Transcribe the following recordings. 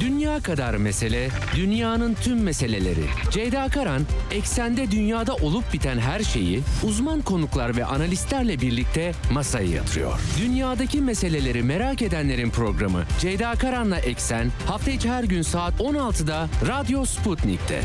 Dünya kadar mesele, dünyanın tüm meseleleri. Ceyda Karan, eksende dünyada olup biten her şeyi uzman konuklar ve analistlerle birlikte masaya yatırıyor. Dünyadaki meseleleri merak edenlerin programı Ceyda Karan'la Eksen hafta içi her gün saat 16'da Radyo Sputnik'te.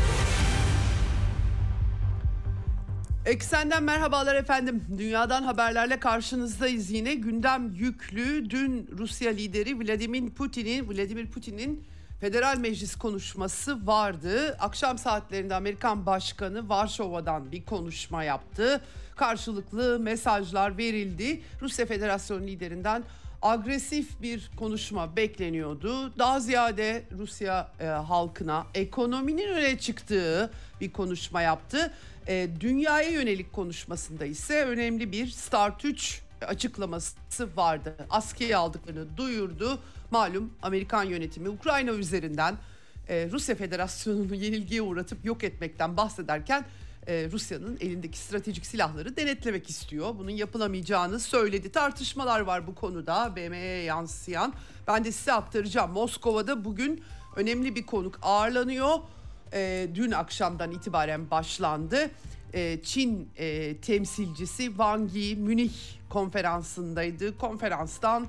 Eksenden merhabalar efendim. Dünyadan haberlerle karşınızdayız yine. Gündem yüklü. Dün Rusya lideri Vladimir Putin'in Vladimir Putin'in Federal Meclis konuşması vardı. Akşam saatlerinde Amerikan Başkanı Varşova'dan bir konuşma yaptı. Karşılıklı mesajlar verildi. Rusya Federasyonu liderinden agresif bir konuşma bekleniyordu. Daha ziyade Rusya e, halkına ekonominin öne çıktığı bir konuşma yaptı. E, dünyaya yönelik konuşmasında ise önemli bir Start 3 açıklaması vardı. Askıya aldıklarını duyurdu. Malum Amerikan yönetimi Ukrayna üzerinden e, Rusya Federasyonu'nu yenilgiye uğratıp yok etmekten bahsederken e, Rusya'nın elindeki stratejik silahları denetlemek istiyor. Bunun yapılamayacağını söyledi. Tartışmalar var bu konuda BM'ye yansıyan. Ben de size aktaracağım. Moskova'da bugün önemli bir konuk ağırlanıyor. E, dün akşamdan itibaren başlandı. E, Çin e, temsilcisi Wang Yi Münih konferansındaydı. Konferanstan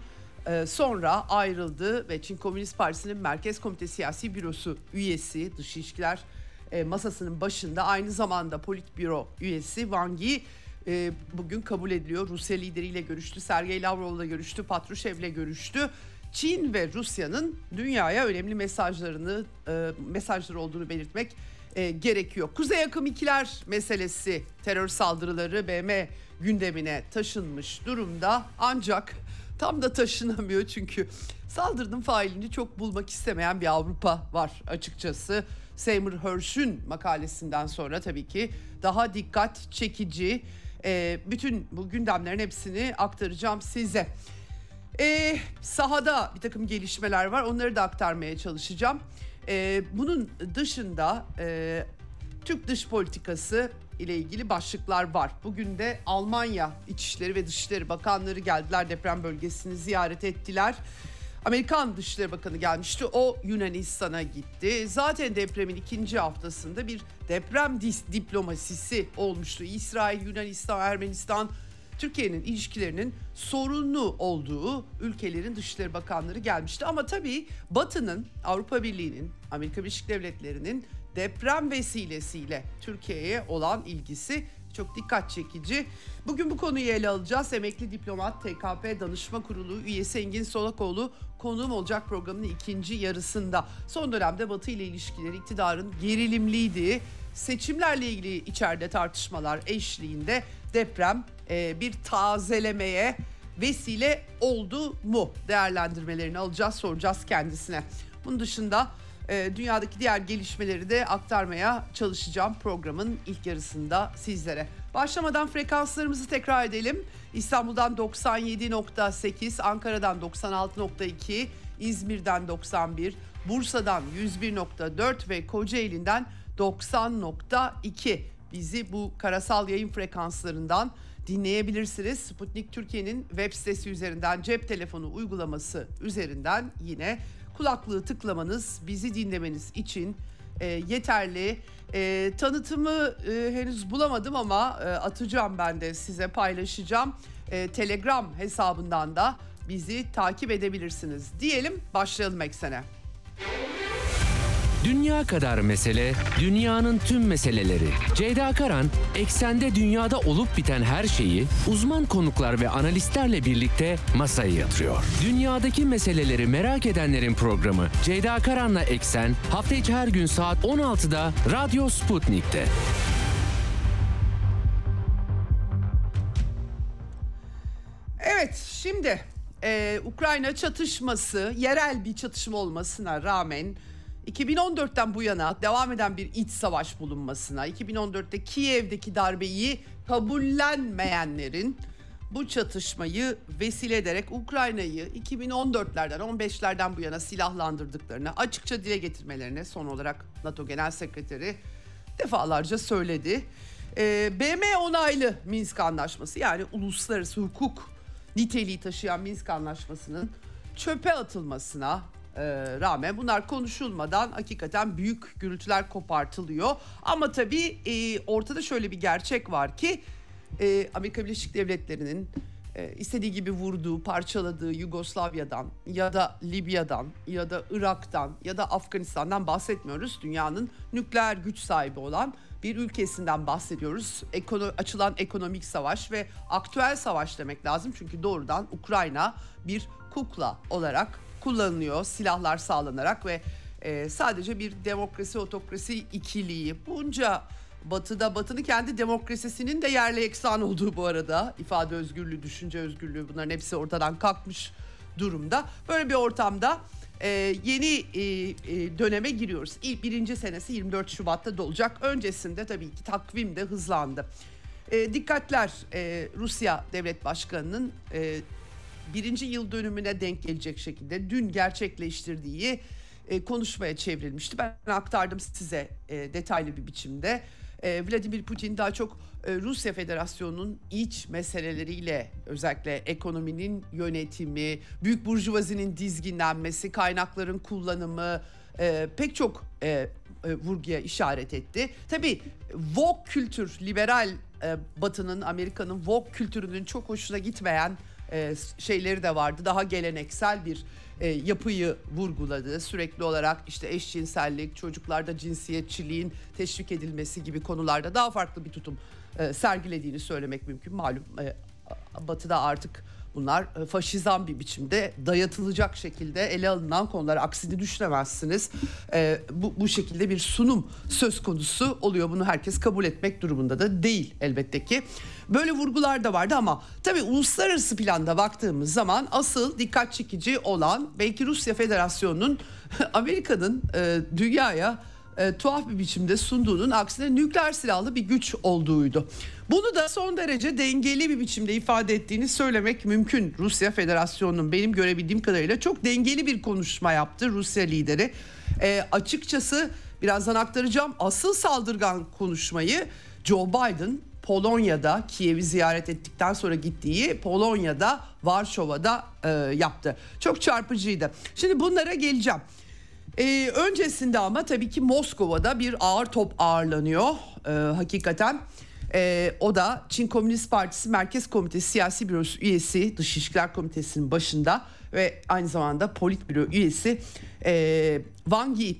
e, sonra ayrıldı ve Çin Komünist Partisi'nin Merkez Komite Siyasi Bürosu üyesi, dış ilişkiler e, masasının başında aynı zamanda Politbüro üyesi Wang Yi e, bugün kabul ediliyor. Rusya lideriyle görüştü, Sergey Lavrov'la görüştü, Patrushev'le görüştü. Çin ve Rusya'nın dünyaya önemli mesajlarını e, mesajları olduğunu belirtmek e, gerekiyor. Kuzey akım ikiler meselesi terör saldırıları BM gündemine taşınmış durumda ancak tam da taşınamıyor çünkü saldırının failini çok bulmak istemeyen bir Avrupa var açıkçası. Seymour Hersh'ün makalesinden sonra tabii ki daha dikkat çekici e, bütün bu gündemlerin hepsini aktaracağım size. E, sahada bir takım gelişmeler var onları da aktarmaya çalışacağım. E, bunun dışında e, Türk dış politikası ile ilgili başlıklar var. Bugün de Almanya İçişleri ve Dışişleri Bakanları geldiler deprem bölgesini ziyaret ettiler. Amerikan Dışişleri Bakanı gelmişti. O Yunanistan'a gitti. Zaten depremin ikinci haftasında bir deprem diplomasisi olmuştu. İsrail, Yunanistan, Ermenistan, Türkiye'nin ilişkilerinin sorunlu olduğu ülkelerin dışişleri bakanları gelmişti. Ama tabii Batı'nın, Avrupa Birliği'nin, Amerika Birleşik Devletleri'nin deprem vesilesiyle Türkiye'ye olan ilgisi çok dikkat çekici. Bugün bu konuyu ele alacağız. Emekli diplomat TKP Danışma Kurulu üyesi Engin Solakoğlu konuğum olacak programın ikinci yarısında. Son dönemde Batı ile ilişkileri iktidarın gerilimliydi. Seçimlerle ilgili içeride tartışmalar eşliğinde deprem e, bir tazelemeye vesile oldu mu değerlendirmelerini alacağız soracağız kendisine. Bunun dışında e, dünyadaki diğer gelişmeleri de aktarmaya çalışacağım programın ilk yarısında sizlere. Başlamadan frekanslarımızı tekrar edelim. İstanbul'dan 97.8, Ankara'dan 96.2, İzmir'den 91, Bursa'dan 101.4 ve Kocaeli'nden 90.2 bizi bu karasal yayın frekanslarından dinleyebilirsiniz. Sputnik Türkiye'nin web sitesi üzerinden cep telefonu uygulaması üzerinden yine kulaklığı tıklamanız bizi dinlemeniz için e, yeterli. E, tanıtımı e, henüz bulamadım ama e, atacağım ben de size paylaşacağım. E, Telegram hesabından da bizi takip edebilirsiniz. Diyelim başlayalım eksene. Dünya kadar mesele, dünyanın tüm meseleleri. Ceyda Karan, eksende dünyada olup biten her şeyi uzman konuklar ve analistlerle birlikte masaya yatırıyor. Dünyadaki meseleleri merak edenlerin programı Ceyda Karan'la Eksen hafta içi her gün saat 16'da Radyo Sputnik'te. Evet şimdi e, Ukrayna çatışması yerel bir çatışma olmasına rağmen 2014'ten bu yana devam eden bir iç savaş bulunmasına, 2014'te Kiev'deki darbeyi kabullenmeyenlerin bu çatışmayı vesile ederek Ukrayna'yı 2014'lerden 15'lerden bu yana silahlandırdıklarını açıkça dile getirmelerine son olarak NATO Genel Sekreteri defalarca söyledi. Ee, BM onaylı Minsk Anlaşması yani uluslararası hukuk niteliği taşıyan Minsk Anlaşması'nın çöpe atılmasına e, rağmen bunlar konuşulmadan hakikaten büyük gürültüler kopartılıyor. Ama tabii e, ortada şöyle bir gerçek var ki e, Amerika Birleşik Devletleri'nin e, istediği gibi vurduğu, parçaladığı Yugoslavya'dan ya da Libya'dan ya da Irak'tan ya da Afganistan'dan bahsetmiyoruz. Dünyanın nükleer güç sahibi olan bir ülkesinden bahsediyoruz. Ekono, açılan ekonomik savaş ve aktüel savaş demek lazım. Çünkü doğrudan Ukrayna bir kukla olarak kullanılıyor silahlar sağlanarak ve e, sadece bir demokrasi otokrasi ikiliği bunca Batı'da Batı'nın kendi demokrasisinin de yerle eksan olduğu bu arada ifade özgürlüğü, düşünce özgürlüğü bunların hepsi ortadan kalkmış durumda. Böyle bir ortamda e, yeni e, e, döneme giriyoruz. İlk birinci senesi 24 Şubat'ta dolacak. Öncesinde tabii ki takvim de hızlandı. E, dikkatler e, Rusya Devlet Başkanı'nın e, birinci yıl dönümüne denk gelecek şekilde dün gerçekleştirdiği e, konuşmaya çevrilmişti. Ben aktardım size e, detaylı bir biçimde. E, Vladimir Putin daha çok e, Rusya Federasyonu'nun iç meseleleriyle özellikle ekonominin yönetimi, büyük burjuvazinin dizginlenmesi, kaynakların kullanımı e, pek çok e, e, vurguya işaret etti. Tabii woke kültür, liberal e, Batı'nın, Amerika'nın woke kültürünün çok hoşuna gitmeyen e, şeyleri de vardı. Daha geleneksel bir e, yapıyı vurguladı. Sürekli olarak işte eşcinsellik, çocuklarda cinsiyetçiliğin teşvik edilmesi gibi konularda daha farklı bir tutum e, sergilediğini söylemek mümkün. Malum Batı'da artık bunlar e, faşizan bir biçimde dayatılacak şekilde ele alınan konular. Aksini düşünemezsiniz. E, bu, bu şekilde bir sunum söz konusu oluyor. Bunu herkes kabul etmek durumunda da değil elbette ki. Böyle vurgular da vardı ama tabii uluslararası planda baktığımız zaman asıl dikkat çekici olan belki Rusya Federasyonu'nun Amerika'nın e, dünyaya e, tuhaf bir biçimde sunduğunun aksine nükleer silahlı bir güç olduğuydu. Bunu da son derece dengeli bir biçimde ifade ettiğini söylemek mümkün. Rusya Federasyonu'nun benim görebildiğim kadarıyla çok dengeli bir konuşma yaptı Rusya lideri. E, açıkçası birazdan aktaracağım asıl saldırgan konuşmayı Joe Biden Polonya'da Kiev'i ziyaret ettikten sonra gittiği Polonya'da Varşova'da e, yaptı. Çok çarpıcıydı. Şimdi bunlara geleceğim. E, öncesinde ama tabii ki Moskova'da bir ağır top ağırlanıyor e, hakikaten. E, o da Çin Komünist Partisi Merkez Komitesi Siyasi Bürosu üyesi Dış İlişkiler Komitesi'nin başında ve aynı zamanda Politbüro üyesi e, Wang Yi.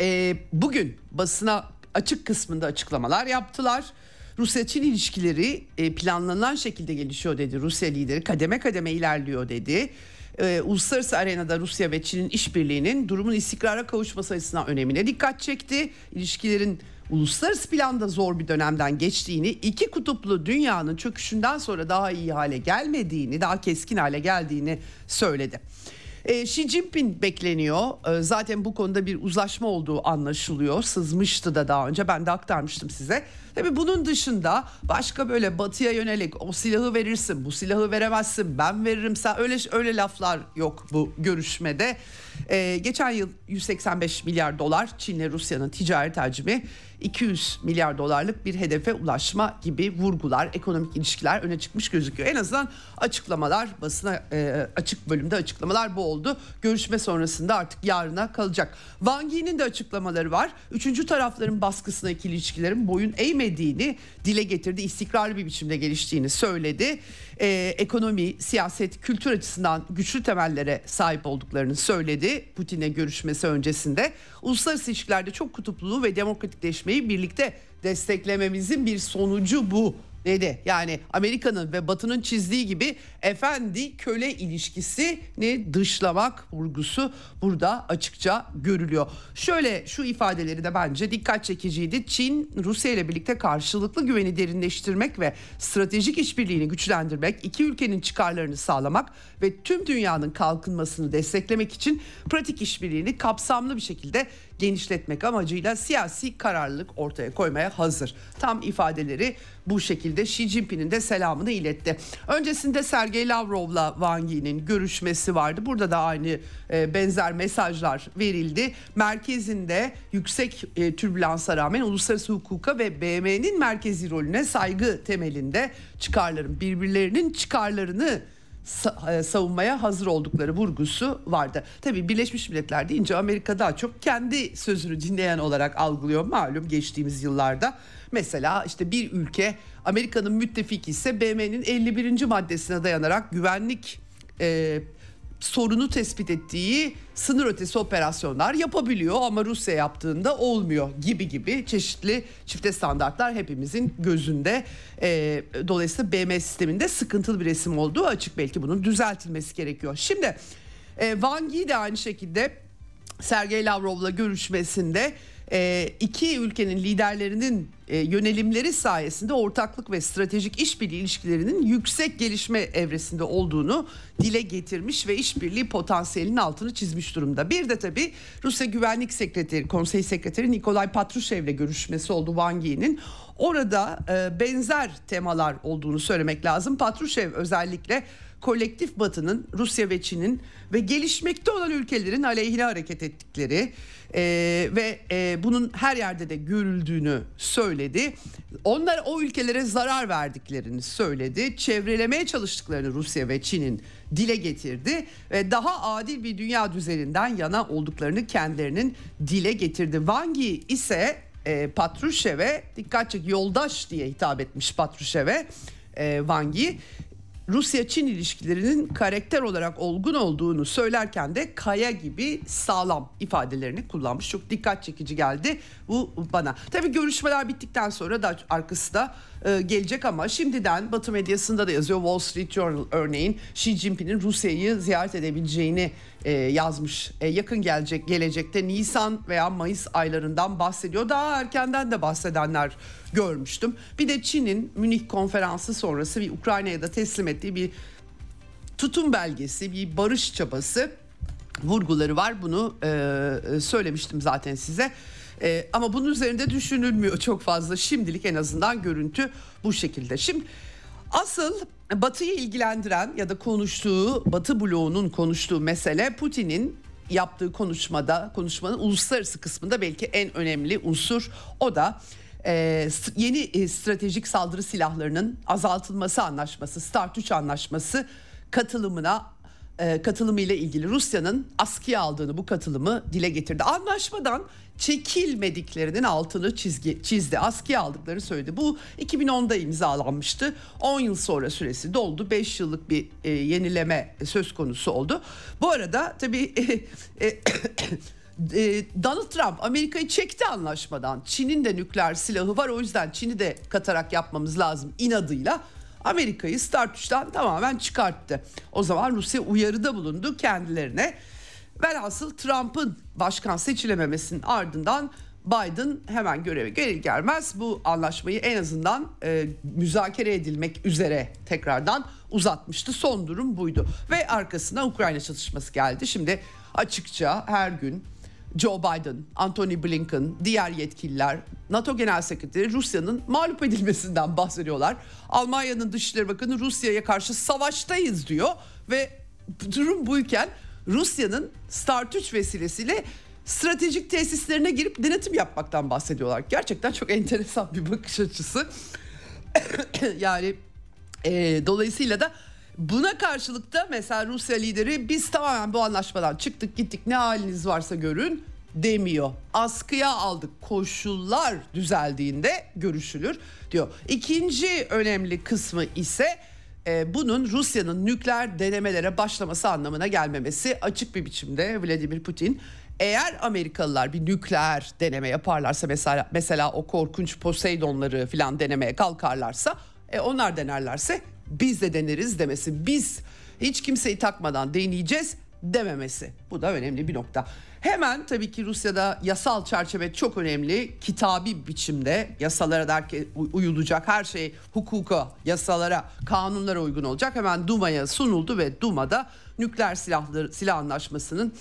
E, bugün basına açık kısmında açıklamalar yaptılar. Rusya-Çin ilişkileri e, planlanan şekilde gelişiyor dedi Rusya lideri. Kademe kademe ilerliyor dedi. Ee, uluslararası arenada Rusya ve Çin'in işbirliğinin durumun istikrara kavuşması açısından önemine dikkat çekti. İlişkilerin uluslararası planda zor bir dönemden geçtiğini, iki kutuplu dünyanın çöküşünden sonra daha iyi hale gelmediğini, daha keskin hale geldiğini söyledi. E, Xi Jinping bekleniyor. E, zaten bu konuda bir uzlaşma olduğu anlaşılıyor. Sızmıştı da daha önce ben de aktarmıştım size. Tabii bunun dışında başka böyle batıya yönelik o silahı verirsin, bu silahı veremezsin, ben veririm sen öyle öyle laflar yok bu görüşmede. Ee, geçen yıl 185 milyar dolar Çin'le Rusya'nın ticaret hacmi 200 milyar dolarlık bir hedefe ulaşma gibi vurgular, ekonomik ilişkiler öne çıkmış gözüküyor. En azından açıklamalar, basına e, açık bölümde açıklamalar bu oldu. Görüşme sonrasında artık yarına kalacak. Wang Yi'nin de açıklamaları var. Üçüncü tarafların baskısına ikili ilişkilerin boyun eğmediğini dile getirdi. İstikrarlı bir biçimde geliştiğini söyledi. Ee, ekonomi, siyaset, kültür açısından güçlü temellere sahip olduklarını söyledi. Putin'e görüşmesi öncesinde. Uluslararası ilişkilerde çok kutupluluğu ve demokratikleşmeyi birlikte desteklememizin bir sonucu bu dedi. Yani Amerika'nın ve Batı'nın çizdiği gibi efendi köle ilişkisini dışlamak vurgusu burada açıkça görülüyor. Şöyle şu ifadeleri de bence dikkat çekiciydi. Çin Rusya ile birlikte karşılıklı güveni derinleştirmek ve stratejik işbirliğini güçlendirmek, iki ülkenin çıkarlarını sağlamak ve tüm dünyanın kalkınmasını desteklemek için pratik işbirliğini kapsamlı bir şekilde genişletmek amacıyla siyasi kararlılık ortaya koymaya hazır. Tam ifadeleri bu şekilde Xi Jinping'in de selamını iletti. Öncesinde Sergey Lavrov'la Wang Yi'nin görüşmesi vardı. Burada da aynı e, benzer mesajlar verildi. Merkezinde yüksek e, türbülansa rağmen uluslararası hukuka ve BM'nin merkezi rolüne saygı temelinde çıkarların birbirlerinin çıkarlarını savunmaya hazır oldukları vurgusu vardı. Tabii Birleşmiş Milletler deyince Amerika daha çok kendi sözünü dinleyen olarak algılıyor malum geçtiğimiz yıllarda. Mesela işte bir ülke Amerika'nın müttefiki ise BM'nin 51. maddesine dayanarak güvenlik e, sorunu tespit ettiği sınır ötesi operasyonlar yapabiliyor ama Rusya yaptığında olmuyor gibi gibi çeşitli çifte standartlar hepimizin gözünde. E, dolayısıyla BM sisteminde sıkıntılı bir resim olduğu açık belki bunun düzeltilmesi gerekiyor. Şimdi e, Wang Yi de aynı şekilde Sergey Lavrov'la görüşmesinde iki ülkenin liderlerinin e, yönelimleri sayesinde ortaklık ve stratejik işbirliği ilişkilerinin yüksek gelişme evresinde olduğunu dile getirmiş ve işbirliği potansiyelinin altını çizmiş durumda. Bir de tabii Rusya Güvenlik Sekreteri, Konsey Sekreteri Nikolay Patrushev'le görüşmesi oldu Wang Yi'nin. Orada e, benzer temalar olduğunu söylemek lazım. Patrushev özellikle kolektif batının Rusya ve Çin'in ve gelişmekte olan ülkelerin aleyhine hareket ettikleri e, ve e, bunun her yerde de görüldüğünü söyledi. Onlar o ülkelere zarar verdiklerini söyledi. Çevrelemeye çalıştıklarını Rusya ve Çin'in dile getirdi ve daha adil bir dünya düzeninden yana olduklarını kendilerinin dile getirdi. Wang Yi ise e, Patrushev'e dikkat çek yoldaş diye hitap etmiş Patrushev'e e, Wang Yi. Rusya-Çin ilişkilerinin karakter olarak olgun olduğunu söylerken de kaya gibi sağlam ifadelerini kullanmış. Çok dikkat çekici geldi bu bana. Tabii görüşmeler bittikten sonra da arkası da e, gelecek ama şimdiden Batı medyasında da yazıyor. Wall Street Journal örneğin Xi Jinping'in Rusya'yı ziyaret edebileceğini e, yazmış. E, yakın gelecek gelecekte Nisan veya Mayıs aylarından bahsediyor. Daha erkenden de bahsedenler görmüştüm. Bir de Çin'in Münih konferansı sonrası bir Ukrayna'ya da teslim ettiği bir tutum belgesi, bir barış çabası vurguları var. Bunu e, söylemiştim zaten size. E, ama bunun üzerinde düşünülmüyor çok fazla. Şimdilik en azından görüntü bu şekilde. Şimdi asıl Batı'yı ilgilendiren ya da konuştuğu Batı bloğunun konuştuğu mesele Putin'in yaptığı konuşmada konuşmanın uluslararası kısmında belki en önemli unsur o da e, yeni e, stratejik saldırı silahlarının azaltılması anlaşması Start 3 anlaşması katılımına e, katılımı ile ilgili Rusya'nın askıya aldığını bu katılımı dile getirdi. Anlaşmadan çekilmediklerinin altını çizgi, çizdi. Askıya aldıklarını söyledi. Bu 2010'da imzalanmıştı. 10 yıl sonra süresi doldu. 5 yıllık bir e, yenileme söz konusu oldu. Bu arada tabii e, e, e, Donald Trump Amerika'yı çekti anlaşmadan. Çin'in de nükleer silahı var o yüzden Çin'i de katarak yapmamız lazım inadıyla. Amerika'yı Start 3'ten tamamen çıkarttı. O zaman Rusya uyarıda bulundu kendilerine. Velhasıl Trump'ın başkan seçilememesinin ardından Biden hemen göreve gelir gelmez bu anlaşmayı en azından e, müzakere edilmek üzere tekrardan uzatmıştı. Son durum buydu ve arkasına Ukrayna çatışması geldi. Şimdi açıkça her gün Joe Biden, Anthony Blinken, diğer yetkililer, NATO Genel Sekreteri Rusya'nın mağlup edilmesinden bahsediyorlar. Almanya'nın Dışişleri Bakanı Rusya'ya karşı savaştayız diyor ve durum buyken Rusya'nın Start 3 vesilesiyle stratejik tesislerine girip denetim yapmaktan bahsediyorlar. Gerçekten çok enteresan bir bakış açısı. yani e, dolayısıyla da Buna karşılık da mesela Rusya lideri biz tamamen bu anlaşmadan çıktık gittik ne haliniz varsa görün demiyor. Askıya aldık koşullar düzeldiğinde görüşülür diyor. İkinci önemli kısmı ise e, bunun Rusya'nın nükleer denemelere başlaması anlamına gelmemesi açık bir biçimde Vladimir Putin eğer Amerikalılar bir nükleer deneme yaparlarsa mesela mesela o korkunç Poseidonları falan denemeye kalkarlarsa e, onlar denerlerse biz de deneriz demesi. Biz hiç kimseyi takmadan deneyeceğiz dememesi. Bu da önemli bir nokta. Hemen tabii ki Rusya'da yasal çerçeve çok önemli. Kitabi biçimde yasalara derken uyulacak her şey hukuka, yasalara, kanunlara uygun olacak. Hemen Duma'ya sunuldu ve Duma'da nükleer silahları, silah anlaşmasının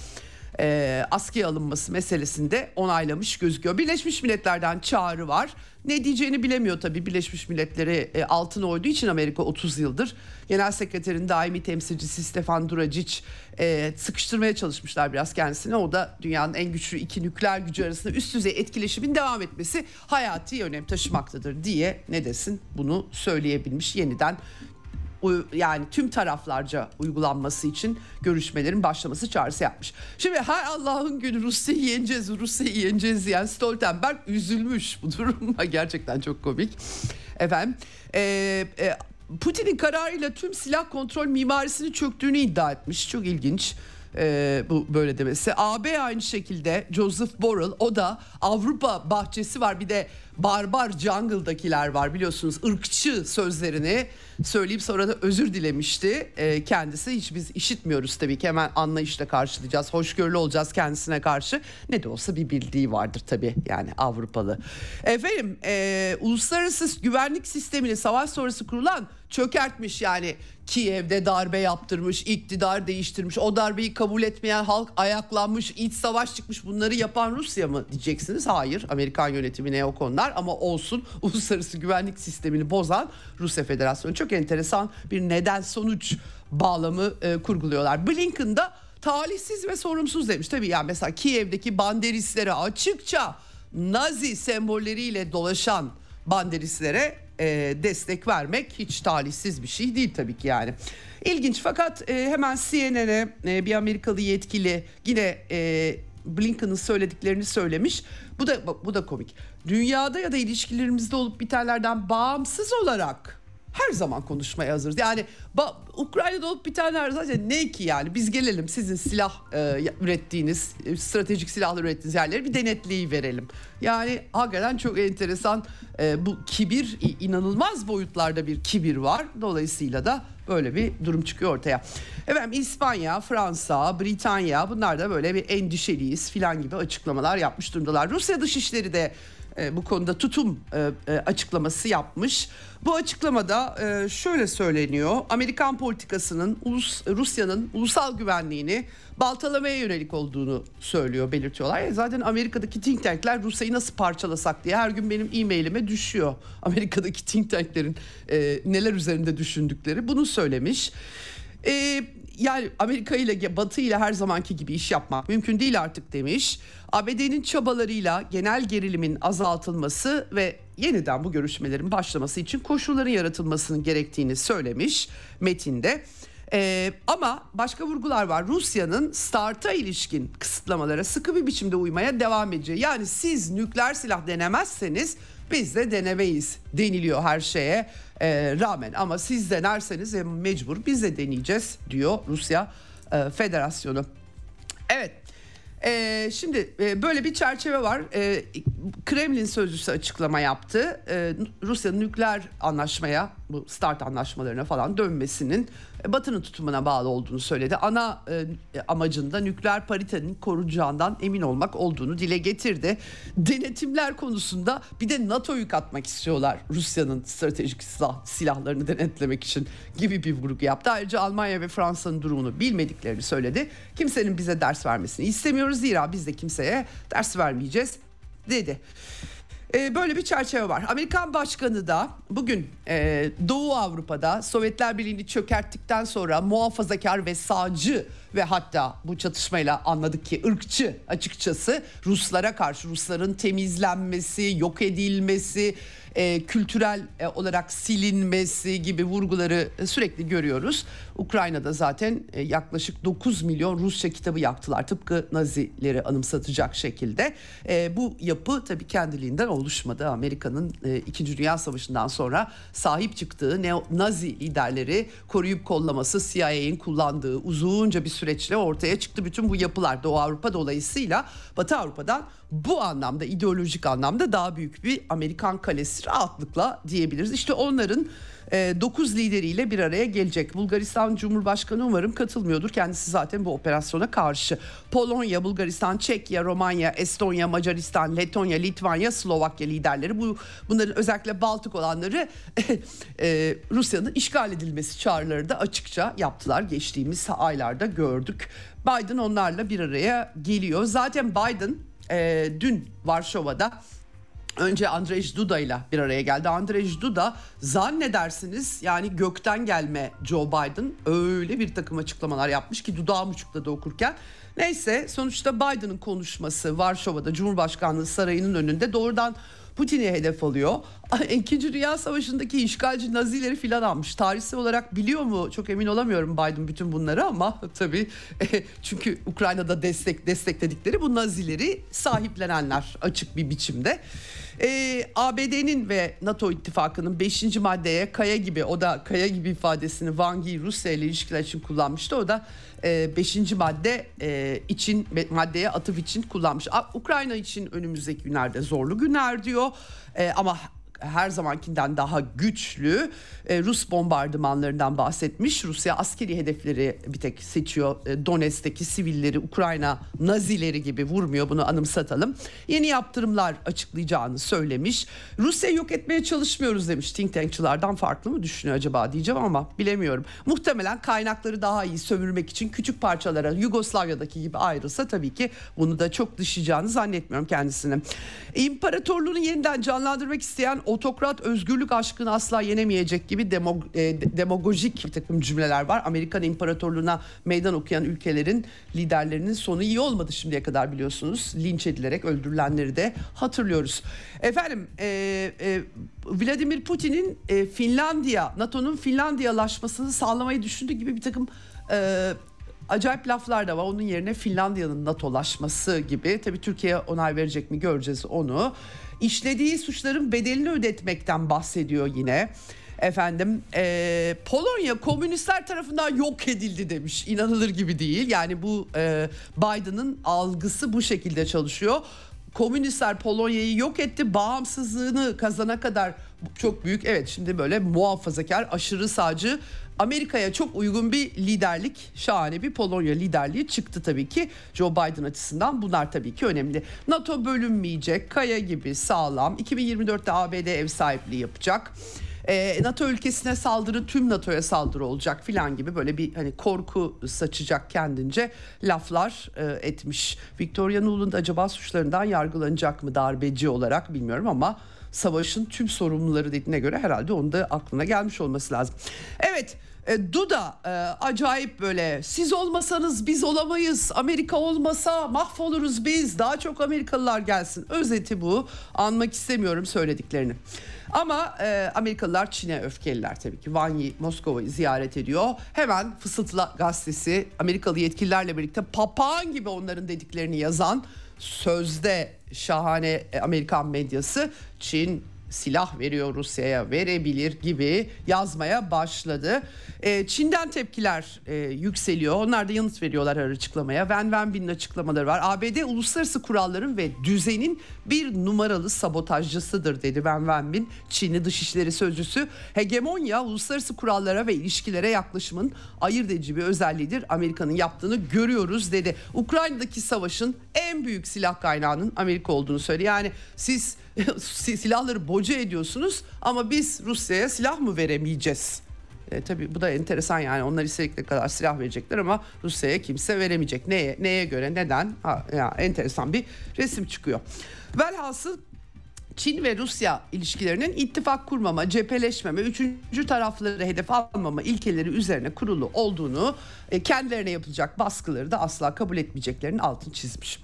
e, askıya alınması meselesinde onaylamış gözüküyor. Birleşmiş Milletler'den çağrı var. Ne diyeceğini bilemiyor tabii Birleşmiş Milletleri e, altına oyduğu için Amerika 30 yıldır. Genel Sekreterin daimi temsilcisi Stefan Duracic e, sıkıştırmaya çalışmışlar biraz kendisine. O da dünyanın en güçlü iki nükleer gücü arasında üst düzey etkileşimin devam etmesi hayati önem taşımaktadır diye ne desin bunu söyleyebilmiş yeniden yani tüm taraflarca uygulanması için görüşmelerin başlaması çağrısı yapmış. Şimdi her Allah'ın günü Rusya'yı yeneceğiz, Rusya'yı yeneceğiz diyen Stoltenberg üzülmüş bu duruma gerçekten çok komik. Efendim e, e, Putin'in kararıyla tüm silah kontrol mimarisinin çöktüğünü iddia etmiş. Çok ilginç e, bu böyle demesi. AB aynı şekilde Joseph Borrell o da Avrupa bahçesi var bir de barbar jungle'dakiler var biliyorsunuz ırkçı sözlerini söyleyip sonra da özür dilemişti e, kendisi. Hiç biz işitmiyoruz tabii ki hemen anlayışla karşılayacağız. Hoşgörülü olacağız kendisine karşı. Ne de olsa bir bildiği vardır tabii yani Avrupalı. Efendim e, uluslararası güvenlik sistemini savaş sonrası kurulan çökertmiş yani Kiev'de darbe yaptırmış, iktidar değiştirmiş, o darbeyi kabul etmeyen halk ayaklanmış, iç savaş çıkmış. Bunları yapan Rusya mı diyeceksiniz? Hayır, Amerikan yönetimine o konular ama olsun. Uluslararası güvenlik sistemini bozan Rusya Federasyonu çok enteresan bir neden sonuç bağlamı e, kurguluyorlar. Blinken'da talihsiz ve sorumsuz demiş. Tabii yani mesela Kiev'deki banderistlere açıkça Nazi sembolleriyle dolaşan banderistlere e, destek vermek hiç talihsiz bir şey değil tabii ki yani. İlginç fakat e, hemen CNN'e e, bir Amerikalı yetkili yine e, Blinken'ın söylediklerini söylemiş. Bu da bu da komik. Dünyada ya da ilişkilerimizde olup bitenlerden bağımsız olarak her zaman konuşmaya hazırız. Yani Ukrayna'da olup bitenler zaten ne ki yani biz gelelim sizin silah e, ürettiğiniz e, stratejik silahlar ürettiğiniz yerleri bir denetleyi verelim. Yani hakikaten çok enteresan e, bu kibir inanılmaz boyutlarda bir kibir var. Dolayısıyla da böyle bir durum çıkıyor ortaya. Efendim İspanya, Fransa, Britanya bunlar da böyle bir endişeliyiz filan gibi açıklamalar yapmış durumdalar. Rusya Dışişleri de e, bu konuda tutum e, e, açıklaması yapmış. Bu açıklamada şöyle söyleniyor. Amerikan politikasının ulus, Rusya'nın ulusal güvenliğini baltalamaya yönelik olduğunu söylüyor, belirtiyorlar. Zaten Amerika'daki think tankler Rusya'yı nasıl parçalasak diye her gün benim e-mailime düşüyor. Amerika'daki think tanklerin neler üzerinde düşündükleri bunu söylemiş. E, yani Amerika ile Batı ile her zamanki gibi iş yapmak mümkün değil artık demiş. ABD'nin çabalarıyla genel gerilimin azaltılması ve yeniden bu görüşmelerin başlaması için koşulların yaratılmasının gerektiğini söylemiş metinde. Ee, ama başka vurgular var. Rusya'nın START'a ilişkin kısıtlamalara sıkı bir biçimde uymaya devam edeceği. Yani siz nükleer silah denemezseniz biz de denemeyiz deniliyor her şeye e, rağmen. Ama siz denerseniz e, mecbur biz de deneyeceğiz diyor Rusya e, Federasyonu. Evet ee, şimdi e, böyle bir çerçeve var. Ee, Kremlin sözcüsü açıklama yaptı. Ee, Rusya'nın nükleer anlaşmaya, bu START anlaşmalarına falan dönmesinin e, Batı'nın tutumuna bağlı olduğunu söyledi. Ana e, amacında nükleer paritenin korunacağından emin olmak olduğunu dile getirdi. Denetimler konusunda bir de NATO'yu katmak istiyorlar Rusya'nın stratejik silah, silahlarını denetlemek için gibi bir vurgu yaptı. Ayrıca Almanya ve Fransa'nın durumunu bilmediklerini söyledi. Kimsenin bize ders vermesini istemiyoruz zira biz de kimseye ders vermeyeceğiz dedi. Ee, böyle bir çerçeve var. Amerikan başkanı da bugün e, Doğu Avrupa'da Sovyetler Birliği'ni çökerttikten sonra muhafazakar ve sağcı ve hatta bu çatışmayla anladık ki ırkçı açıkçası Ruslara karşı Rusların temizlenmesi, yok edilmesi, e, kültürel e, olarak silinmesi gibi vurguları sürekli görüyoruz. Ukrayna'da zaten e, yaklaşık 9 milyon Rusça kitabı yaktılar tıpkı Nazileri anımsatacak şekilde. E, bu yapı tabii kendiliğinden oluşmadı. Amerika'nın e, 2. Dünya Savaşı'ndan sonra sahip çıktığı neo, Nazi liderleri koruyup kollaması CIA'nin kullandığı uzunca bir süreçle ortaya çıktı bütün bu yapılar. Doğu Avrupa dolayısıyla Batı Avrupa'dan bu anlamda ideolojik anlamda daha büyük bir Amerikan kalesi rahatlıkla diyebiliriz. İşte onların 9 e, lideriyle bir araya gelecek. Bulgaristan Cumhurbaşkanı umarım katılmıyordur. Kendisi zaten bu operasyona karşı. Polonya, Bulgaristan, Çekya, Romanya, Estonya, Macaristan, Letonya, Litvanya, Slovakya liderleri bu bunların özellikle Baltık olanları e, Rusya'nın işgal edilmesi çağrıları da açıkça yaptılar. Geçtiğimiz aylarda gördük. Biden onlarla bir araya geliyor. Zaten Biden e, dün Varşova'da Önce Andrzej Duda ile bir araya geldi. Andrzej Duda zannedersiniz yani gökten gelme Joe Biden öyle bir takım açıklamalar yapmış ki dudağım uçukladı okurken. Neyse sonuçta Biden'ın konuşması Varşova'da Cumhurbaşkanlığı Sarayı'nın önünde doğrudan Putin'i hedef alıyor. İkinci Dünya Savaşı'ndaki işgalci Nazileri filan almış. Tarihsel olarak biliyor mu? Çok emin olamıyorum Biden bütün bunları ama tabii çünkü Ukrayna'da destek destekledikleri bu Nazileri sahiplenenler açık bir biçimde. Ee, ABD'nin ve NATO ittifakının 5. maddeye kaya gibi o da kaya gibi ifadesini Wang Yi Rusya ile ilişkiler için kullanmıştı. O da 5. E, madde e, için maddeye atıf için kullanmış. Ukrayna için önümüzdeki günlerde zorlu günler diyor. E, ama her zamankinden daha güçlü e, Rus bombardımanlarından bahsetmiş. Rusya askeri hedefleri bir tek seçiyor. E, Donetsk'teki sivilleri Ukrayna nazileri gibi vurmuyor bunu anımsatalım. Yeni yaptırımlar açıklayacağını söylemiş. Rusya yok etmeye çalışmıyoruz demiş. Think tankçılardan farklı mı düşünüyor acaba diyeceğim ama bilemiyorum. Muhtemelen kaynakları daha iyi sömürmek için küçük parçalara Yugoslavya'daki gibi ayrılsa tabii ki bunu da çok dışacağını zannetmiyorum kendisinin. İmparatorluğunu yeniden canlandırmak isteyen otokrat özgürlük aşkını asla yenemeyecek gibi demog, e, demagojik bir takım cümleler var. Amerikan İmparatorluğuna meydan okuyan ülkelerin liderlerinin sonu iyi olmadı şimdiye kadar biliyorsunuz. Linç edilerek öldürülenleri de hatırlıyoruz. Efendim e, e, Vladimir Putin'in e, Finlandiya, NATO'nun Finlandiyalaşmasını sağlamayı düşündüğü gibi bir takım... E, acayip laflar da var. Onun yerine Finlandiya'nın NATO'laşması gibi. Tabii Türkiye onay verecek mi göreceğiz onu işlediği suçların bedelini ödetmekten bahsediyor yine. Efendim e, Polonya komünistler tarafından yok edildi demiş. İnanılır gibi değil. Yani bu e, Biden'ın algısı bu şekilde çalışıyor. Komünistler Polonya'yı yok etti. Bağımsızlığını kazana kadar çok büyük. Evet şimdi böyle muhafazakar, aşırı sağcı Amerika'ya çok uygun bir liderlik, şahane bir Polonya liderliği çıktı tabii ki. Joe Biden açısından bunlar tabii ki önemli. NATO bölünmeyecek, kaya gibi sağlam. 2024'te ABD ev sahipliği yapacak. Ee, NATO ülkesine saldırı tüm NATO'ya saldırı olacak filan gibi böyle bir hani korku saçacak kendince laflar e, etmiş. Victoria Nuland acaba suçlarından yargılanacak mı darbeci olarak bilmiyorum ama savaşın tüm sorumluları dediğine göre herhalde onun da aklına gelmiş olması lazım. Evet e, Duda e, acayip böyle siz olmasanız biz olamayız Amerika olmasa mahvoluruz biz daha çok Amerikalılar gelsin. Özeti bu anmak istemiyorum söylediklerini. Ama e, Amerikalılar Çin'e öfkeliler tabii ki. Wang Yi Moskova'yı ziyaret ediyor. Hemen Fısıltı gazetesi Amerikalı yetkililerle birlikte papağan gibi onların dediklerini yazan sözde şahane e, Amerikan medyası Çin silah veriyor Rusya'ya verebilir gibi yazmaya başladı. E, Çin'den tepkiler e, yükseliyor. Onlar da yanıt veriyorlar her açıklamaya. Wen Wenbin'in açıklamaları var. ABD uluslararası kuralların ve düzenin bir numaralı sabotajcısıdır dedi Wen Wenbin. Çinli Dışişleri Sözcüsü. Hegemonya uluslararası kurallara ve ilişkilere yaklaşımın ayırt edici bir özelliğidir. Amerika'nın yaptığını görüyoruz dedi. Ukrayna'daki savaşın en büyük silah kaynağının Amerika olduğunu söyledi. Yani siz silahları boca ediyorsunuz ama biz Rusya'ya silah mı veremeyeceğiz? E, tabii bu da enteresan yani onlar istedikleri kadar silah verecekler ama Rusya'ya kimse veremeyecek. Neye neye göre neden? Ha, ya, enteresan bir resim çıkıyor. Velhasıl Çin ve Rusya ilişkilerinin ittifak kurmama, cepheleşmeme, üçüncü tarafları hedef almama ilkeleri üzerine kurulu olduğunu, e, kendilerine yapılacak baskıları da asla kabul etmeyeceklerinin altını çizmiş.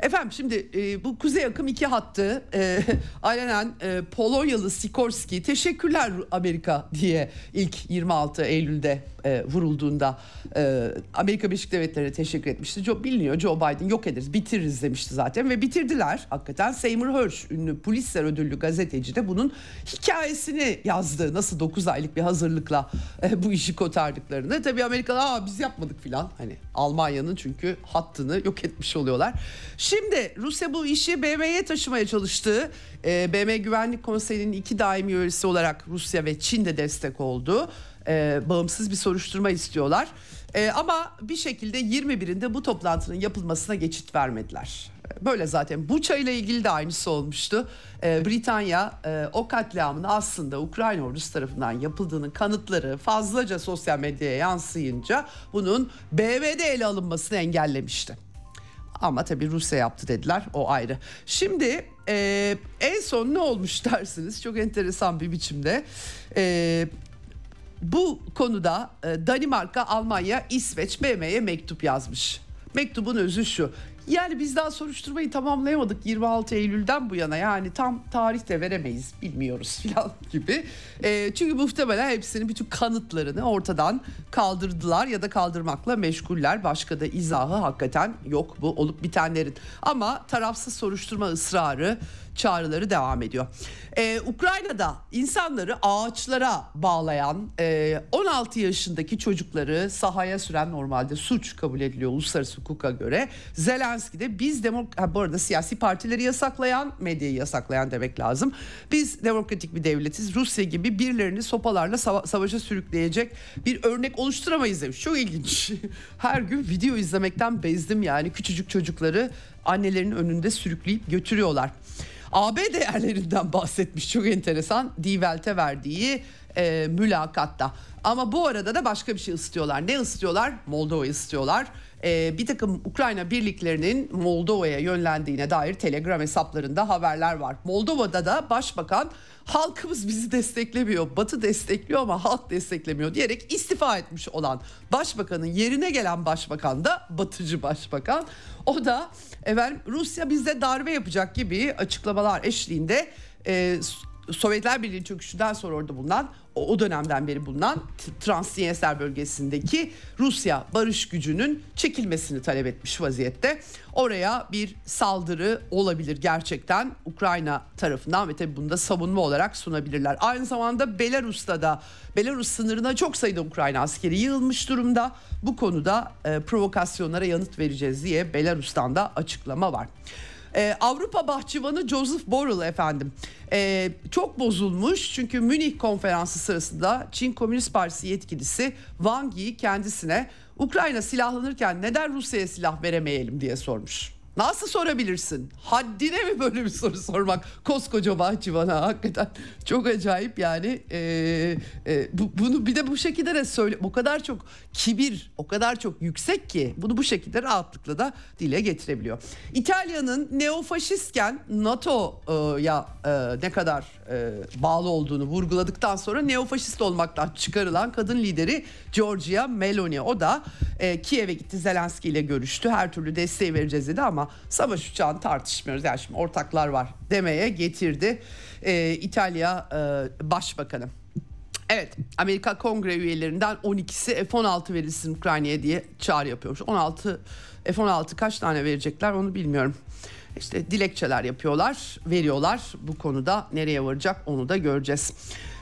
Efendim şimdi e, bu kuzey akım iki hattı e, alenen e, Polonyalı Sikorski teşekkürler Amerika diye ilk 26 Eylül'de e, vurulduğunda e, Amerika Birleşik Devletleri'ne teşekkür etmişti. Joe, biliniyor Joe Biden yok ederiz bitiririz demişti zaten ve bitirdiler. Hakikaten Seymour Hersh ünlü Pulitzer ödüllü gazeteci de bunun hikayesini yazdı. Nasıl 9 aylık bir hazırlıkla e, bu işi kotardıklarını. Tabii Amerikalılar Aa, biz yapmadık filan. Hani Almanya'nın çünkü hattını yok etmiş oluyorlar. Şimdi Rusya bu işi BM'ye taşımaya çalıştı. E, BM Güvenlik Konseyi'nin iki daimi üyesi olarak Rusya ve Çin de destek oldu. E, bağımsız bir soruşturma istiyorlar. E, ama bir şekilde 21'inde bu toplantının yapılmasına geçit vermediler. Böyle zaten Buça ile ilgili de aynısı olmuştu. Ee, Britanya e, o katliamın aslında Ukrayna ordusu tarafından yapıldığının kanıtları fazlaca sosyal medyaya yansıyınca bunun BV'de ele alınmasını engellemişti. Ama tabii Rusya yaptı dediler o ayrı. Şimdi e, en son ne olmuş dersiniz çok enteresan bir biçimde. E, bu konuda e, Danimarka, Almanya, İsveç BM'ye mektup yazmış. Mektubun özü şu. Yani biz daha soruşturmayı tamamlayamadık 26 Eylül'den bu yana yani tam tarih de veremeyiz bilmiyoruz filan gibi. E, çünkü muhtemelen hepsinin bütün kanıtlarını ortadan kaldırdılar ya da kaldırmakla meşguller. Başka da izahı hakikaten yok bu olup bitenlerin. Ama tarafsız soruşturma ısrarı çağrıları devam ediyor. Ee, Ukrayna'da insanları ağaçlara bağlayan e, 16 yaşındaki çocukları sahaya süren normalde suç kabul ediliyor uluslararası hukuka göre. Zelenski de biz demok ha, bu arada siyasi partileri yasaklayan, medyayı yasaklayan demek lazım. Biz demokratik bir devletiz. Rusya gibi birilerini sopalarla sava- savaşa sürükleyecek bir örnek oluşturamayız demiş. Çok ilginç. Her gün video izlemekten bezdim yani küçücük çocukları annelerinin önünde sürükleyip götürüyorlar. AB değerlerinden bahsetmiş çok enteresan Die Welt'e verdiği e, mülakatta. Ama bu arada da başka bir şey istiyorlar. Ne istiyorlar? Moldova istiyorlar. E, bir takım Ukrayna birliklerinin Moldova'ya yönlendiğine dair Telegram hesaplarında haberler var. Moldova'da da başbakan halkımız bizi desteklemiyor, Batı destekliyor ama halk desteklemiyor diyerek istifa etmiş olan başbakanın yerine gelen başbakan da batıcı başbakan. O da efendim Rusya bizde darbe yapacak gibi açıklamalar eşliğinde e, Sovyetler Birliği çöküşünden sonra orada bulunan o, dönemden beri bulunan Transnistria bölgesindeki Rusya barış gücünün çekilmesini talep etmiş vaziyette. Oraya bir saldırı olabilir gerçekten Ukrayna tarafından ve tabii bunu da savunma olarak sunabilirler. Aynı zamanda Belarus'ta da Belarus sınırına çok sayıda Ukrayna askeri yığılmış durumda. Bu konuda e, provokasyonlara yanıt vereceğiz diye Belarus'tan da açıklama var. Ee, Avrupa Bahçıvanı Joseph Borrell efendim ee, çok bozulmuş çünkü Münih konferansı sırasında Çin Komünist Partisi yetkilisi Wang Yi kendisine Ukrayna silahlanırken neden Rusya'ya silah veremeyelim diye sormuş. Nasıl sorabilirsin? Haddine mi böyle bir soru sormak? Koskoca bahçıvana hakikaten çok acayip yani. Ee, e, bu, bunu bir de bu şekilde de söyle. O kadar çok kibir, o kadar çok yüksek ki bunu bu şekilde rahatlıkla da dile getirebiliyor. İtalya'nın neofaşistken NATO'ya e, ne kadar e, bağlı olduğunu vurguladıktan sonra neofaşist olmaktan çıkarılan kadın lideri Giorgia Meloni. O da e, Kiev'e gitti Zelenski ile görüştü. Her türlü desteği vereceğiz dedi ama savaş uçağını tartışmıyoruz. Yani şimdi ortaklar var demeye getirdi e, İtalya e, Başbakanı. Evet Amerika Kongre üyelerinden 12'si F-16 verilsin Ukrayna'ya diye çağrı yapıyormuş. 16 F-16 kaç tane verecekler onu bilmiyorum. İşte dilekçeler yapıyorlar, veriyorlar. Bu konuda nereye varacak onu da göreceğiz.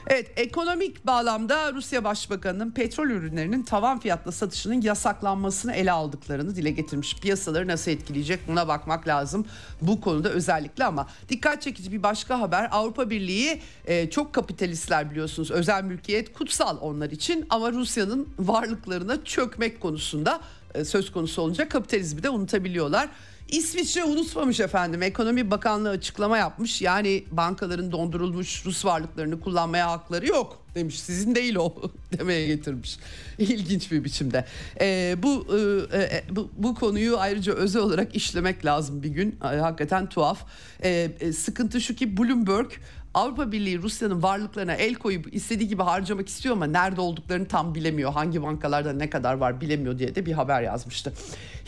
Evet ekonomik bağlamda Rusya Başbakanı'nın petrol ürünlerinin tavan fiyatla satışının yasaklanmasını ele aldıklarını dile getirmiş. Piyasaları nasıl etkileyecek buna bakmak lazım bu konuda özellikle ama dikkat çekici bir başka haber Avrupa Birliği e, çok kapitalistler biliyorsunuz özel mülkiyet kutsal onlar için ama Rusya'nın varlıklarına çökmek konusunda e, söz konusu olunca kapitalizmi de unutabiliyorlar. İsviçre unutmamış efendim. Ekonomi Bakanlığı açıklama yapmış. Yani bankaların dondurulmuş Rus varlıklarını kullanmaya hakları yok demiş. Sizin değil o demeye getirmiş. İlginç bir biçimde. Ee, bu, e, e, bu bu konuyu ayrıca özel olarak işlemek lazım bir gün. E, hakikaten tuhaf. E, e, sıkıntı şu ki Bloomberg Avrupa Birliği Rusya'nın varlıklarına el koyup istediği gibi harcamak istiyor ama nerede olduklarını tam bilemiyor. Hangi bankalarda ne kadar var bilemiyor diye de bir haber yazmıştı.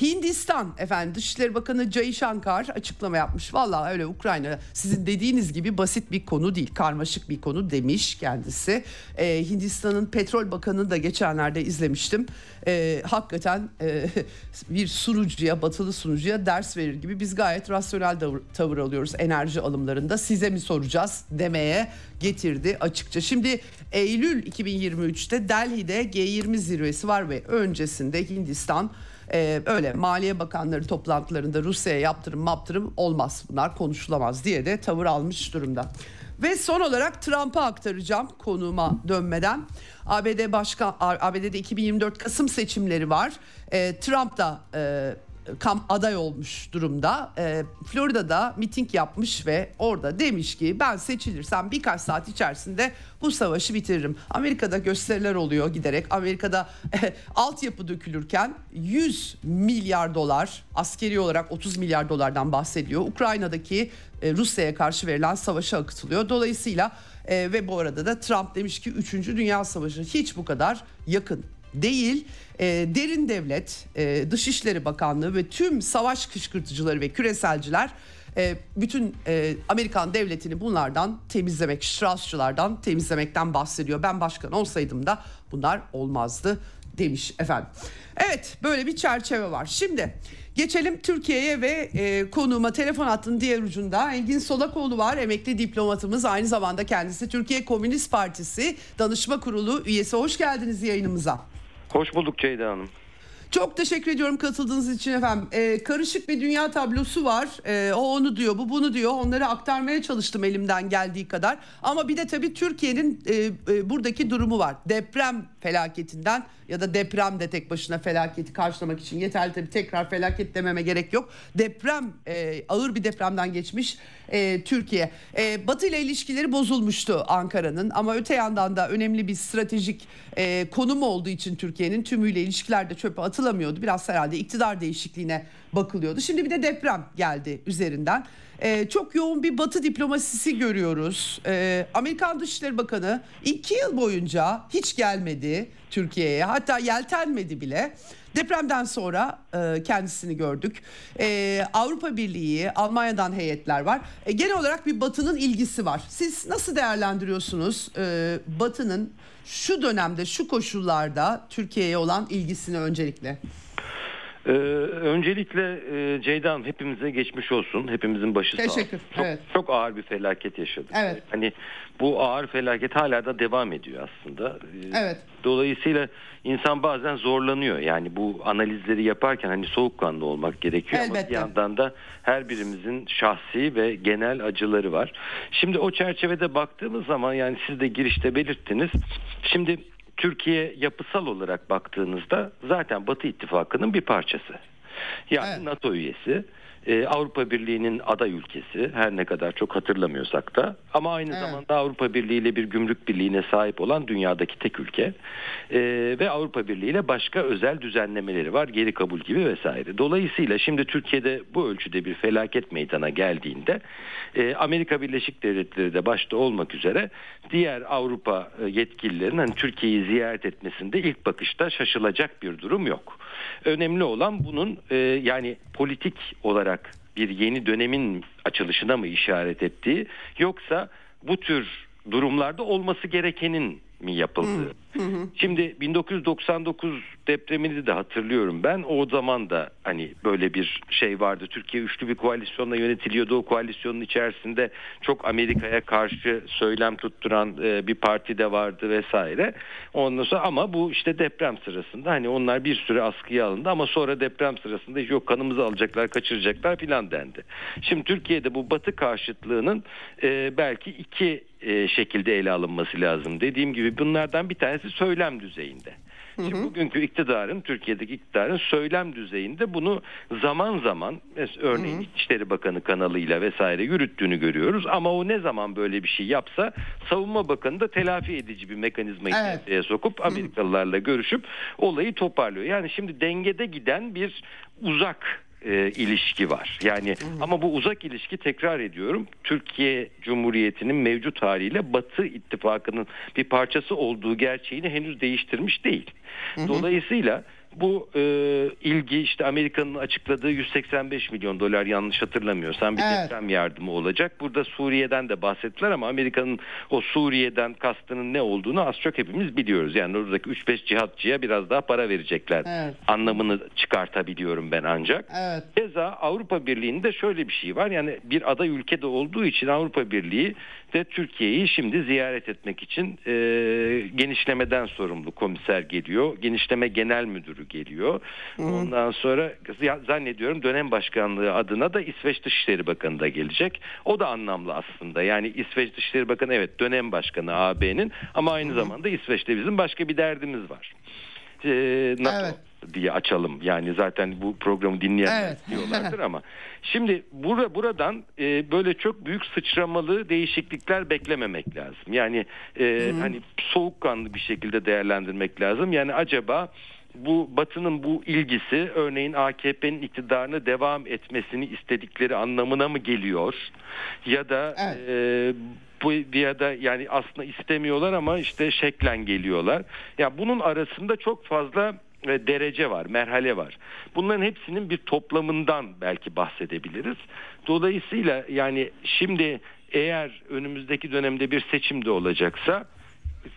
Hindistan efendim Dışişleri Bakanı Jay Shankar açıklama yapmış. Valla öyle Ukrayna sizin dediğiniz gibi basit bir konu değil. Karmaşık bir konu demiş kendisi. Ee, Hindistan'ın petrol bakanını da geçenlerde izlemiştim. Ee, hakikaten e, bir sunucuya batılı sunucuya ders verir gibi biz gayet rasyonel tavır, tavır alıyoruz enerji alımlarında. Size mi soracağız demeye getirdi açıkça. Şimdi Eylül 2023'te Delhi'de G20 zirvesi var ve öncesinde Hindistan e, öyle Maliye Bakanları toplantılarında Rusya'ya yaptırım maptırım olmaz bunlar konuşulamaz diye de tavır almış durumda. Ve son olarak Trump'a aktaracağım konuma dönmeden. ABD Başkan ABD'de 2024 Kasım seçimleri var. E, Trump da e, kam aday olmuş durumda. E, Florida'da miting yapmış ve orada demiş ki ben seçilirsem birkaç saat içerisinde bu savaşı bitiririm. Amerika'da gösteriler oluyor giderek. Amerika'da e, altyapı dökülürken 100 milyar dolar askeri olarak 30 milyar dolardan bahsediyor. Ukrayna'daki e, Rusya'ya karşı verilen savaşa akıtılıyor. Dolayısıyla e, ve bu arada da Trump demiş ki 3. Dünya Savaşı hiç bu kadar yakın değil. E, derin devlet, e, Dışişleri Bakanlığı ve tüm savaş kışkırtıcıları ve küreselciler e, bütün e, Amerikan devletini bunlardan temizlemek, Straussçulardan temizlemekten bahsediyor. Ben başkan olsaydım da bunlar olmazdı demiş efendim. Evet böyle bir çerçeve var. Şimdi geçelim Türkiye'ye ve e, konuğuma telefon hattının diğer ucunda Engin Solakoğlu var. Emekli diplomatımız aynı zamanda kendisi Türkiye Komünist Partisi Danışma Kurulu üyesi. Hoş geldiniz yayınımıza. Hoş bulduk Ceyda Hanım. Çok teşekkür ediyorum katıldığınız için efendim. Ee, karışık bir dünya tablosu var. Ee, o onu diyor, bu bunu diyor. Onları aktarmaya çalıştım elimden geldiği kadar. Ama bir de tabii Türkiye'nin e, e, buradaki durumu var. Deprem felaketinden ya da deprem de tek başına felaketi karşılamak için yeterli tabii tekrar felaket dememe gerek yok. Deprem e, ağır bir depremden geçmiş e, Türkiye. E, Batı ile ilişkileri bozulmuştu Ankara'nın ama öte yandan da önemli bir stratejik e, konum olduğu için Türkiye'nin tümüyle ilişkiler de çöpe atılamıyordu. Biraz herhalde iktidar değişikliğine bakılıyordu. Şimdi bir de deprem geldi üzerinden. Ee, çok yoğun bir batı diplomasisi görüyoruz. Ee, Amerikan Dışişleri Bakanı iki yıl boyunca hiç gelmedi Türkiye'ye. Hatta yeltenmedi bile. Depremden sonra e, kendisini gördük. E, Avrupa Birliği, Almanya'dan heyetler var. E, genel olarak bir Batı'nın ilgisi var. Siz nasıl değerlendiriyorsunuz e, Batı'nın şu dönemde, şu koşullarda Türkiye'ye olan ilgisini öncelikle? Ee, öncelikle e, Ceyda Hanım hepimize geçmiş olsun. Hepimizin başı Teşekkür. sağ olsun. Çok, evet. çok ağır bir felaket yaşadık. Evet. Hani bu ağır felaket hala da devam ediyor aslında. Ee, Evet. Dolayısıyla insan bazen zorlanıyor. Yani bu analizleri yaparken hani soğukkanlı olmak gerekiyor ama Elbette. bir yandan da her birimizin şahsi ve genel acıları var. Şimdi o çerçevede baktığımız zaman yani siz de girişte belirttiniz. Şimdi Türkiye yapısal olarak baktığınızda zaten Batı İttifakı'nın bir parçası. Yani Evet. NATO üyesi, e, Avrupa Birliği'nin aday ülkesi her ne kadar çok hatırlamıyorsak da ama aynı Evet. zamanda Avrupa Birliği ile bir gümrük birliğine sahip olan dünyadaki tek ülke E, ve Avrupa Birliği ile başka özel düzenlemeleri var geri kabul gibi vesaire. Dolayısıyla şimdi Türkiye'de bu ölçüde bir felaket meydana geldiğinde e, Amerika Birleşik Devletleri de başta olmak üzere diğer Avrupa e, yetkililerin hani Türkiye'yi ziyaret etmesinde ilk bakışta şaşılacak bir durum yok. Önemli olan bunun e, yani politik olarak bir yeni dönemin açılışına mı işaret ettiği yoksa bu tür durumlarda olması gerekenin mi yapıldığı. Şimdi 1999 depremini de hatırlıyorum ben. O zaman da hani böyle bir şey vardı. Türkiye üçlü bir koalisyonla yönetiliyordu. O koalisyonun içerisinde çok Amerika'ya karşı söylem tutturan e, bir parti de vardı vesaire. Ondan sonra ama bu işte deprem sırasında hani onlar bir süre askıya alındı ama sonra deprem sırasında yok kanımızı alacaklar, kaçıracaklar filan dendi. Şimdi Türkiye'de bu Batı karşıtlığının e, belki iki e, şekilde ele alınması lazım. Dediğim gibi bunlardan bir tanesi söylem düzeyinde. Şimdi bugünkü iktidarın, Türkiye'deki iktidarın söylem düzeyinde bunu zaman zaman örneğin İçişleri Bakanı kanalıyla vesaire yürüttüğünü görüyoruz. Ama o ne zaman böyle bir şey yapsa Savunma Bakanı da telafi edici bir mekanizmayı Evet. devreye sokup Amerikalılarla görüşüp olayı toparlıyor. Yani şimdi dengede giden bir uzak e, ilişki var. Yani ama bu uzak ilişki tekrar ediyorum Türkiye Cumhuriyeti'nin mevcut haliyle Batı ittifakının bir parçası olduğu gerçeğini henüz değiştirmiş değil. Dolayısıyla bu e, ilgi işte Amerika'nın açıkladığı 185 milyon dolar yanlış hatırlamıyorsam bir Evet. deprem yardımı olacak. Burada Suriye'den de bahsettiler ama Amerika'nın o Suriye'den kastının ne olduğunu az çok hepimiz biliyoruz. Yani oradaki 3-5 cihatçıya biraz daha para verecekler Evet. anlamını çıkartabiliyorum ben ancak. Evet. Keza Avrupa Birliği'nde şöyle bir şey var. Yani bir aday ülkede olduğu için Avrupa Birliği de Türkiye'yi şimdi ziyaret etmek için e, genişlemeden sorumlu komiser geliyor. Genişleme genel müdürü geliyor. Ondan sonra zannediyorum dönem başkanlığı adına da İsveç Dışişleri Bakanı da gelecek. O da anlamlı aslında. Yani İsveç Dışişleri Bakanı evet dönem başkanı AB'nin ama aynı zamanda İsveç'te bizim başka bir derdimiz var. E, NATO Evet. Diye açalım. Yani zaten bu programı dinleyenler Evet. diyorlardır ama şimdi bura, buradan e, böyle çok büyük sıçramalı değişiklikler beklememek lazım. Yani e, hani soğukkanlı bir şekilde değerlendirmek lazım. Yani acaba bu Batı'nın bu ilgisi örneğin AKP'nin iktidarını devam etmesini istedikleri anlamına mı geliyor? Ya da Evet. e, bu ya da yani aslında istemiyorlar ama işte şeklen geliyorlar. Ya bunun arasında çok fazla derece var, merhale var. Bunların hepsinin bir toplamından belki bahsedebiliriz. Dolayısıyla yani şimdi eğer önümüzdeki dönemde bir seçim de olacaksa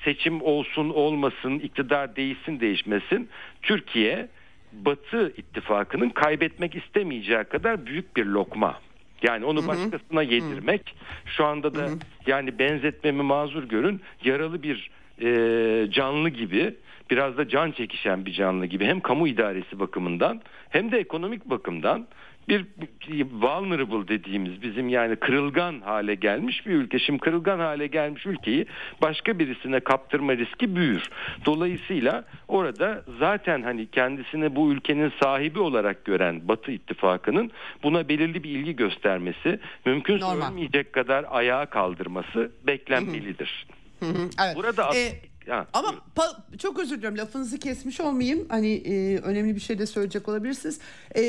seçim olsun olmasın, iktidar değişsin değişmesin Türkiye Batı ittifakının kaybetmek istemeyeceği kadar büyük bir lokma. Yani onu başkasına yedirmek şu anda da yani benzetmemi mazur görün yaralı bir e, canlı gibi biraz da can çekişen bir canlı gibi hem kamu idaresi bakımından hem de ekonomik bakımdan bir vulnerable dediğimiz bizim yani kırılgan hale gelmiş bir ülke. Şimdi kırılgan hale gelmiş ülkeyi başka birisine kaptırma riski büyür. Dolayısıyla orada zaten hani kendisini bu ülkenin sahibi olarak gören Batı ittifakının buna belirli bir ilgi göstermesi, Normal. ölmeyecek kadar ayağa kaldırması beklenmelidir. Hı hı, evet. Burada as- E, Ha, Ama pa- çok özür diliyorum lafınızı kesmiş olmayayım. Hani e, önemli bir şey de söyleyecek olabilirsiniz. E,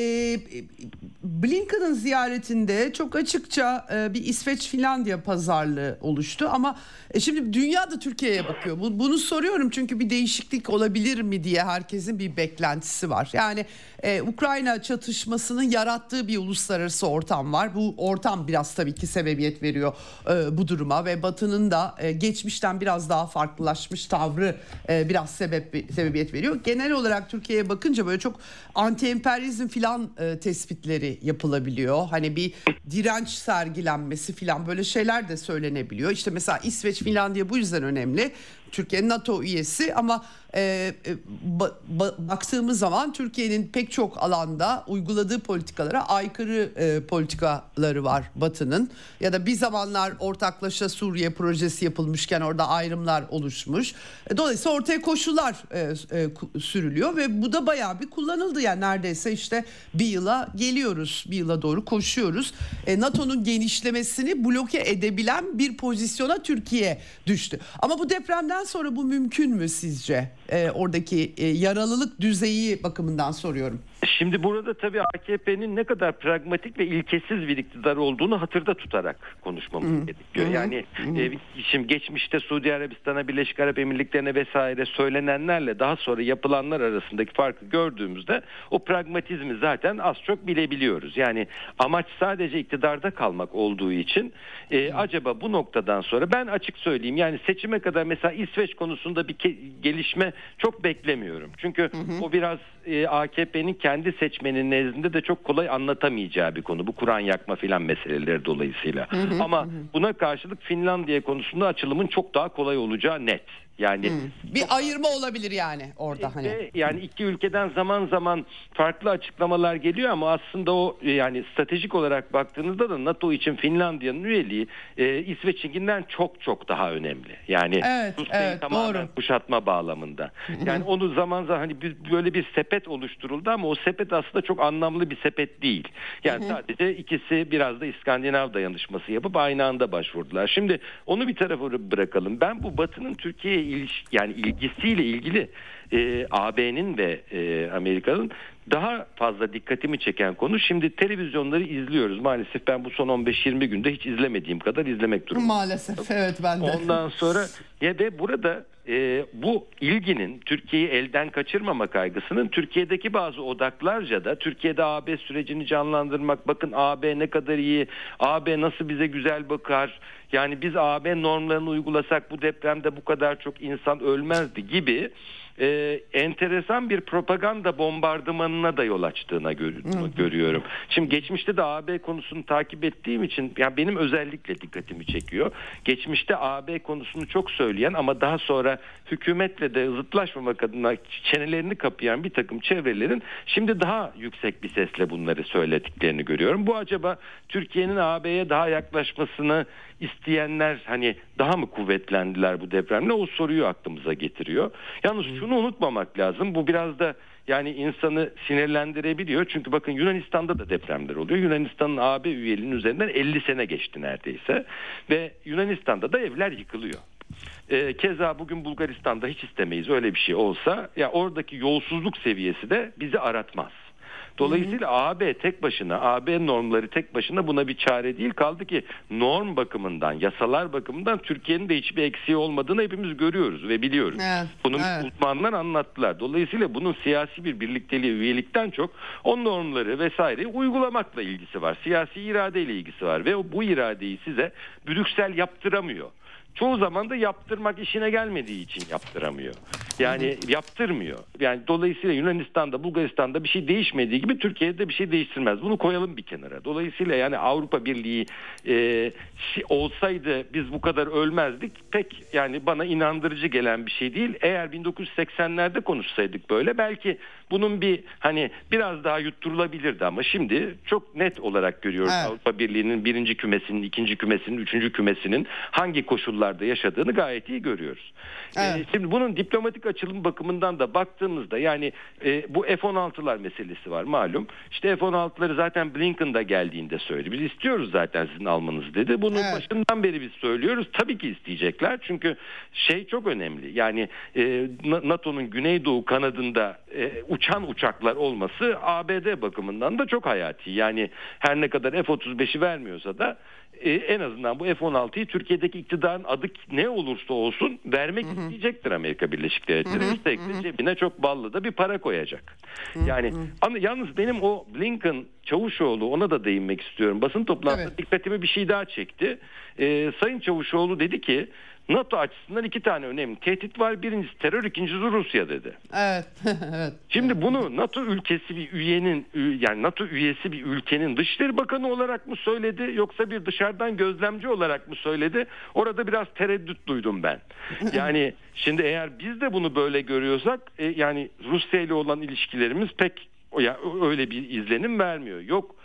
Blinken'ın ziyaretinde çok açıkça e, bir İsveç-Finlandiya pazarlığı oluştu. Ama e, şimdi dünya da Türkiye'ye bakıyor. Bu, bunu soruyorum çünkü bir değişiklik olabilir mi diye herkesin bir beklentisi var. Yani e, Ukrayna çatışmasının yarattığı bir uluslararası ortam var. Bu ortam biraz tabii ki sebebiyet veriyor e, bu duruma ve Batı'nın da e, geçmişten biraz daha farklılaşmış tavrı e, biraz sebep sebebiyet veriyor. Genel olarak Türkiye'ye bakınca böyle çok anti-emperyalizm filan e, tespitleri yapılabiliyor. Hani bir direnç sergilenmesi filan böyle şeyler de söylenebiliyor. İşte mesela İsveç, Finlandiya bu yüzden önemli. Türkiye NATO üyesi ama e, e, ba- ba- baktığımız zaman Türkiye'nin pek çok alanda uyguladığı politikalara aykırı e, politikaları var Batı'nın. Ya da bir zamanlar ortaklaşa Suriye projesi yapılmışken orada ayrımlar oluşmuş. E, dolayısıyla ortaya koşullar e, e, sürülüyor ve bu da bayağı bir kullanıldı. Yani neredeyse işte bir yıla geliyoruz, bir yıla doğru koşuyoruz. E, NATO'nun genişlemesini bloke edebilen bir pozisyona Türkiye düştü. Ama bu depremden sonra bu mümkün mü sizce? E, oradaki e, yaralılık düzeyi bakımından soruyorum. Şimdi burada tabii AKP'nin ne kadar pragmatik ve ilkesiz bir iktidar olduğunu hatırda tutarak konuşmamız gerekiyor. Yani e, şimdi geçmişte Suudi Arabistan'a, Birleşik Arap Emirlikleri'ne vesaire söylenenlerle daha sonra yapılanlar arasındaki farkı gördüğümüzde o pragmatizmi zaten az çok bilebiliyoruz. Yani amaç sadece iktidarda kalmak olduğu için e, acaba bu noktadan sonra ben açık söyleyeyim yani seçime kadar mesela İsveç konusunda bir gelişme çok beklemiyorum. Çünkü o biraz e, AKP'nin kendi seçmenin nezdinde de çok kolay anlatamayacağı bir konu. Bu Kur'an yakma filan meseleleri dolayısıyla. Ama buna karşılık Finlandiya konusunda açılımın çok daha kolay olacağı net. Yani Bir ayırma olabilir yani orada hani. ve yani iki ülkeden zaman zaman farklı açıklamalar geliyor ama aslında o e, yani stratejik olarak baktığınızda da NATO için Finlandiya'nın üyeliği e, İsveç'inkinden çok çok daha önemli. Yani Evet, evet, tamamen doğru. kuşatma bağlamında. Yani onu zaman zaman hani böyle bir sepet oluşturuldu ama o sepet aslında çok anlamlı bir sepet değil. Yani sadece ikisi biraz da İskandinav dayanışması yapıp aynı anda başvurdular. Şimdi onu bir tarafa bırakalım. Ben bu Batı'nın Türkiye'ye iliş, yani ilgisiyle ilgili e, AB'nin ve e, Amerika'nın daha fazla dikkatimi çeken konu şimdi televizyonları izliyoruz. Maalesef ben bu son 15-20 günde hiç izlemediğim kadar izlemek durumundayım. Maalesef evet ben de. Ondan sonra ya ve burada e, bu ilginin Türkiye'yi elden kaçırmama kaygısının Türkiye'deki bazı odaklarca da Türkiye'de AB sürecini canlandırmak bakın AB ne kadar iyi AB nasıl bize güzel bakar yani biz AB normlarını uygulasak bu depremde bu kadar çok insan ölmezdi gibi e, enteresan bir propaganda bombardımanına da yol açtığına gör- görüyorum. Şimdi geçmişte de AB konusunu takip ettiğim için yani benim özellikle dikkatimi çekiyor. Geçmişte AB konusunu çok söyleyen ama daha sonra hükümetle de zıtlaşmamak adına çenelerini kapayan bir takım çevrelerin şimdi daha yüksek bir sesle bunları söylediklerini görüyorum. Bu acaba Türkiye'nin AB'ye daha yaklaşmasını isteyenler hani daha mı kuvvetlendiler bu depremle o soruyu aklımıza getiriyor. Yalnız şunu unutmamak lazım. Bu biraz da yani insanı sinirlendirebiliyor. Çünkü bakın Yunanistan'da da depremler oluyor. Yunanistan'ın AB üyeliğinin üzerinden 50 sene geçti neredeyse. Ve Yunanistan'da da evler yıkılıyor. E, keza bugün Bulgaristan'da hiç istemeyiz öyle bir şey olsa ya oradaki yolsuzluk seviyesi de bizi aratmaz. Dolayısıyla AB tek başına, AB normları tek başına buna bir çare değil. Kaldı ki norm bakımından, yasalar bakımından Türkiye'nin de hiçbir eksiği olmadığını hepimiz görüyoruz ve biliyoruz. Evet, Bunu evet. uzmanlar anlattılar. Dolayısıyla bunun siyasi bir birlikteliğe, üyelikten çok o normları vesaireyi uygulamakla ilgisi var. Siyasi iradeyle ilgisi var ve bu iradeyi size Brüksel yaptıramıyor. Çoğu zaman da yaptırmak işine gelmediği için yaptıramıyor. Yani yaptırmıyor. Yani dolayısıyla Yunanistan'da, Bulgaristan'da bir şey değişmediği gibi Türkiye'de bir şey değiştirmez. Bunu koyalım bir kenara. Dolayısıyla yani Avrupa Birliği e, olsaydı biz bu kadar ölmezdik. Pek yani bana inandırıcı gelen bir şey değil. Eğer 1980'lerde konuşsaydık böyle belki bunun bir hani biraz daha yutturulabilirdi ama şimdi çok net olarak görüyoruz Evet. Avrupa Birliği'nin birinci kümesinin, ikinci kümesinin, üçüncü kümesinin hangi koşullarda yaşadığını gayet iyi görüyoruz. Evet. Ee, şimdi bunun diplomatik açılım bakımından da baktığımızda yani e, bu F-16'lar meselesi var malum. İşte F-16'ları zaten Blinken da geldiğinde söyledi. Biz istiyoruz zaten sizin almanızı dedi. Bunu Evet. başından beri biz söylüyoruz. Tabii ki isteyecekler. Çünkü şey çok önemli. Yani e, Na- NATO'nun Güneydoğu kanadında e, uçan uçaklar olması ABD bakımından da çok hayati. Yani her ne kadar F-35'i vermiyorsa da e, en azından bu F-16'yı Türkiye'deki iktidarın adı ne olursa olsun vermek isteyecektir Amerika Birleşik Devletleri. Üstelik de cebine çok ballı da bir para koyacak. Yani ama yalnız benim o Blinken Çavuşoğlu ona da değinmek istiyorum. Basın toplantısında Evet. dikkatimi bir şey daha çekti. Ee, Sayın Çavuşoğlu dedi ki NATO açısından iki tane önemli tehdit var. Birincisi terör, ikincisi Rusya dedi. Evet. evet. Şimdi bunu NATO ülkesi bir üyenin yani NATO üyesi bir ülkenin Dışişleri Bakanı olarak mı söyledi yoksa bir dışarıdan gözlemci olarak mı söyledi? Orada biraz tereddüt duydum ben. Yani şimdi eğer biz de bunu böyle görüyorsak e, yani Rusya ile olan ilişkilerimiz pek ya öyle bir izlenim vermiyor. Yok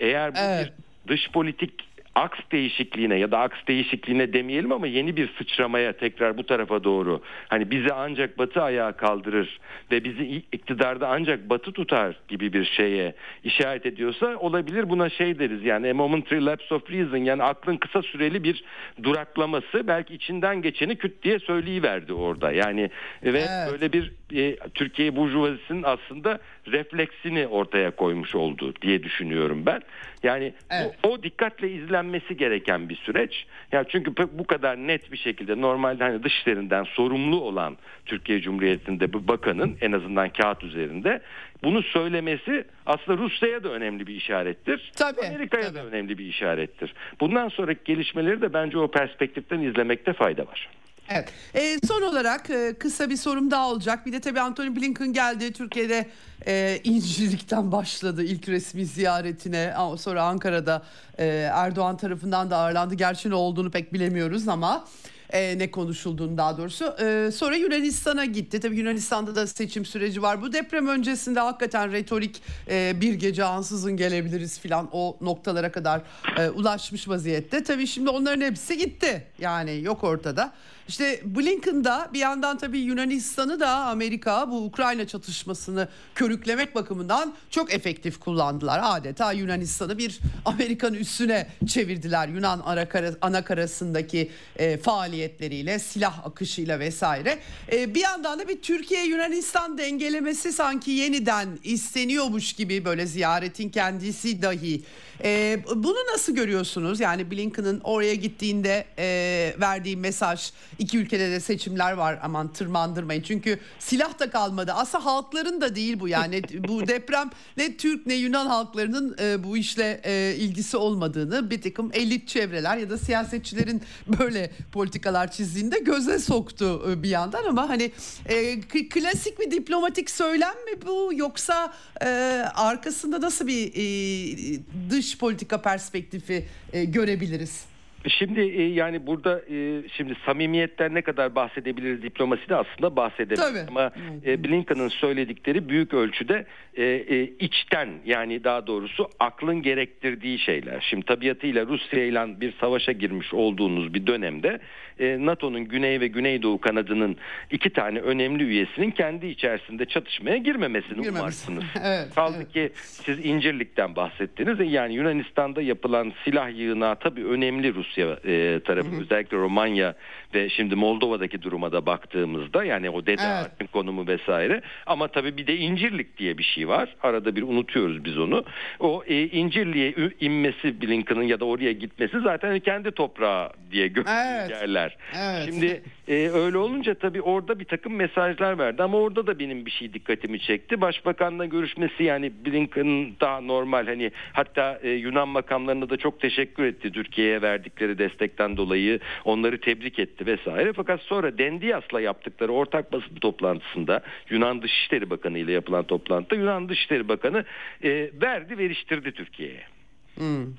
eğer bu Evet. bir dış politik aks değişikliğine ya da aks değişikliğine demeyelim ama yeni bir sıçramaya tekrar bu tarafa doğru hani bizi ancak batı ayağa kaldırır ve bizi iktidarda ancak batı tutar gibi bir şeye işaret ediyorsa olabilir buna şey deriz yani a momentary lapse of reason yani aklın kısa süreli bir duraklaması belki içinden geçeni küt diye söyleyiverdi orada yani ve Evet. böyle bir e, Türkiye burjuvazisinin aslında refleksini ortaya koymuş oldu diye düşünüyorum ben. Yani bu- Evet. o dikkatle izlenmesi gereken bir süreç. Ya çünkü bu kadar net bir şekilde normalde hani dışişlerinden sorumlu olan Türkiye Cumhuriyeti'nde bu bakanın en azından kağıt üzerinde bunu söylemesi aslında Rusya'ya da önemli bir işarettir. Tabii, Amerika'ya da önemli bir işarettir. Bundan sonraki gelişmeleri de bence o perspektiften izlemekte fayda var. Evet. E, son olarak e, kısa bir sorum daha olacak. Bir de tabii Anthony Blinken geldi. Türkiye'de e, İncirlik'ten başladı ilk resmi ziyaretine. Sonra Ankara'da e, Erdoğan tarafından da ağırlandı. Gerçi ne olduğunu pek bilemiyoruz ama e, ne konuşulduğunu daha doğrusu. E, sonra Yunanistan'a gitti. Tabii Yunanistan'da da seçim süreci var. Bu deprem öncesinde hakikaten retorik e, bir gece ansızın gelebiliriz filan o noktalara kadar e, ulaşmış vaziyette. Tabii şimdi onların hepsi gitti. Yani yok ortada. İşte Blinken da bir yandan tabii Yunanistan'ı da Amerika bu Ukrayna çatışmasını körüklemek bakımından çok efektif kullandılar. Adeta Yunanistan'ı bir Amerikan üssüne çevirdiler. Yunan arakara, anakarasındaki e, faaliyetleriyle, silah akışıyla vesaire. E, bir yandan da bir Türkiye-Yunanistan dengelemesi sanki yeniden isteniyormuş gibi böyle ziyaretin kendisi dahi. E, bunu nasıl görüyorsunuz? Yani Blinken'ın oraya gittiğinde e, verdiği mesaj iki ülkede de seçimler var aman tırmandırmayın. Çünkü silah da kalmadı. Aslında halkların da değil bu yani. bu deprem ne Türk ne Yunan halklarının e, bu işle e, ilgisi olmadığını bir takım elit çevreler ya da siyasetçilerin böyle politikalar çizdiğinde göze soktu e, bir yandan ama hani e, klasik bir diplomatik söylem mi bu yoksa e, arkasında nasıl bir e, dış politika perspektifi e, görebiliriz? Şimdi e, yani burada e, şimdi samimiyetten ne kadar bahsedebiliriz diplomaside aslında bahsedebiliriz. Tabii. Ama e, Blinken'ın söyledikleri büyük ölçüde e, e, içten yani daha doğrusu aklın gerektirdiği şeyler. Şimdi tabiatıyla Rusya ile bir savaşa girmiş olduğunuz bir dönemde e, NATO'nun güney ve güneydoğu kanadının iki tane önemli üyesinin kendi içerisinde çatışmaya girmemesini Girmemesi. umarsınız. Evet, Kaldı evet. ki siz İncirlik'ten bahsettiniz. Yani Yunanistan'da yapılan silah yığınağı tabii önemli Rus Rusya e, tarafı özellikle Romanya ve şimdi Moldova'daki duruma da baktığımızda yani o Dede Evet. Art'ın konumu vesaire ama tabii bir de İncirlik diye bir şey var. Arada bir unutuyoruz biz onu. O e, İncirli'ye inmesi Blinken'ın ya da oraya gitmesi zaten kendi toprağı diye gördüğü Evet. yerler. Evet. Şimdi e, öyle olunca tabii orada bir takım mesajlar verdi ama orada da benim bir şey dikkatimi çekti. Başbakanla görüşmesi yani Blinken daha normal hani hatta e, Yunan makamlarına da çok teşekkür etti Türkiye'ye verdikleri destekten dolayı onları tebrik etti vesaire. Fakat sonra Dendias'la yaptıkları ortak basın toplantısında Yunan Dışişleri Bakanı ile yapılan toplantıda Yunan Dışişleri Bakanı e, verdi veriştirdi Türkiye'ye.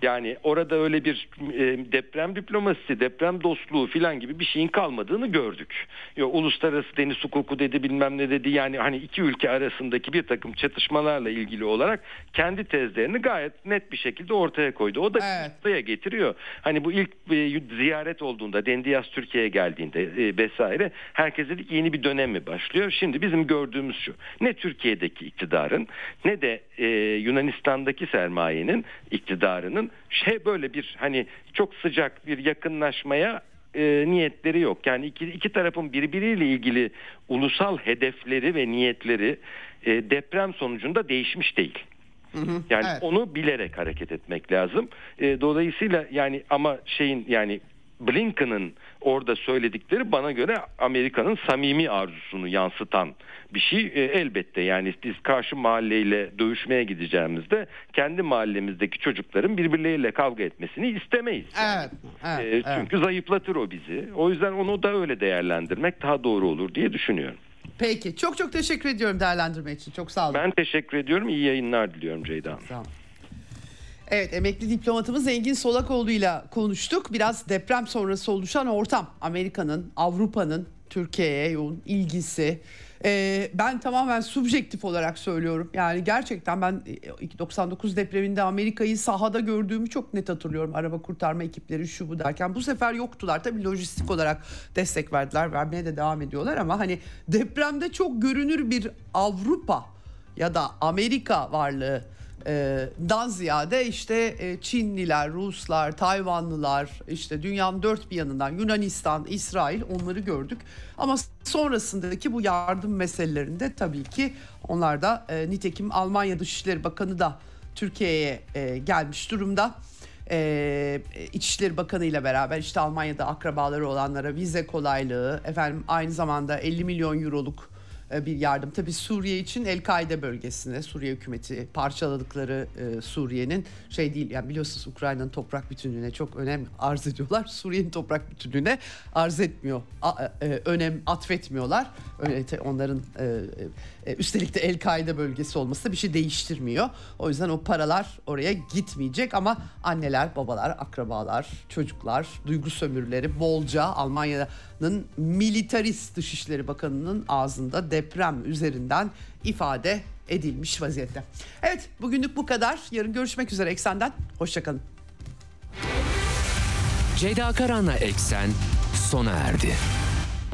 Yani orada öyle bir e, deprem diplomasisi, deprem dostluğu filan gibi bir şeyin kalmadığını gördük. Yo, uluslararası deniz hukuku dedi bilmem ne dedi. Yani hani iki ülke arasındaki bir takım çatışmalarla ilgili olarak kendi tezlerini gayet net bir şekilde ortaya koydu. O da Evet. getiriyor. Hani bu ilk e, ziyaret olduğunda Dendias Türkiye'ye geldiğinde e, vesaire herkes dedik yeni bir dönem mi başlıyor? Şimdi bizim gördüğümüz şu. Ne Türkiye'deki iktidarın ne de e, Yunanistan'daki sermayenin iktidarının şey böyle bir hani çok sıcak bir yakınlaşmaya e, niyetleri yok. Yani iki, iki tarafın birbiriyle ilgili ulusal hedefleri ve niyetleri e, deprem sonucunda değişmiş değil. Yani evet. onu bilerek hareket etmek lazım. E, dolayısıyla yani ama şeyin yani Blinken'ın orada söyledikleri bana göre Amerika'nın samimi arzusunu yansıtan bir şey. E, elbette yani biz karşı mahalleyle dövüşmeye gideceğimizde kendi mahallemizdeki çocukların birbirleriyle kavga etmesini istemeyiz. Evet. Evet. E, evet. çünkü zayıflatır o bizi. O yüzden onu da öyle değerlendirmek daha doğru olur diye düşünüyorum. Peki. Çok çok teşekkür ediyorum değerlendirme için. Çok sağ olun. Ben teşekkür ediyorum. İyi yayınlar diliyorum Ceyda Hanım. Sağ olun. Evet emekli diplomatımız Engin Solakoğlu ile konuştuk. Biraz deprem sonrası oluşan ortam. Amerika'nın, Avrupa'nın Türkiye'ye yoğun ilgisi. Ee, ben tamamen subjektif olarak söylüyorum. Yani gerçekten ben e, 99 depreminde Amerika'yı sahada gördüğümü çok net hatırlıyorum. Araba kurtarma ekipleri şu bu derken. Bu sefer yoktular. Tabii lojistik olarak destek verdiler. Vermeye de devam ediyorlar ama hani depremde çok görünür bir Avrupa ya da Amerika varlığı e, dan ziyade işte e, Çinliler, Ruslar, Tayvanlılar, işte dünyanın dört bir yanından Yunanistan, İsrail onları gördük. Ama sonrasındaki bu yardım meselelerinde tabii ki onlar da e, nitekim Almanya Dışişleri Bakanı da Türkiye'ye e, gelmiş durumda. E, İçişleri Bakanı ile beraber işte Almanya'da akrabaları olanlara vize kolaylığı, efendim aynı zamanda 50 milyon euroluk bir yardım. Tabii Suriye için El-Kaide bölgesine Suriye hükümeti parçaladıkları e, Suriye'nin şey değil yani biliyorsunuz Ukrayna'nın toprak bütünlüğüne çok önem arz ediyorlar. Suriye'nin toprak bütünlüğüne arz etmiyor. A- e, önem atfetmiyorlar. Öyle onların e, e, üstelik de El-Kaide bölgesi olması bir şey değiştirmiyor. O yüzden o paralar oraya gitmeyecek ama anneler, babalar, akrabalar, çocuklar, duygu sömürüleri bolca Almanya'nın militarist Dışişleri Bakanı'nın ağzında deprem üzerinden ifade edilmiş vaziyette. Evet bugünlük bu kadar. Yarın görüşmek üzere Eksen'den. Hoşçakalın. Ceyda Karan'la Eksen sona erdi.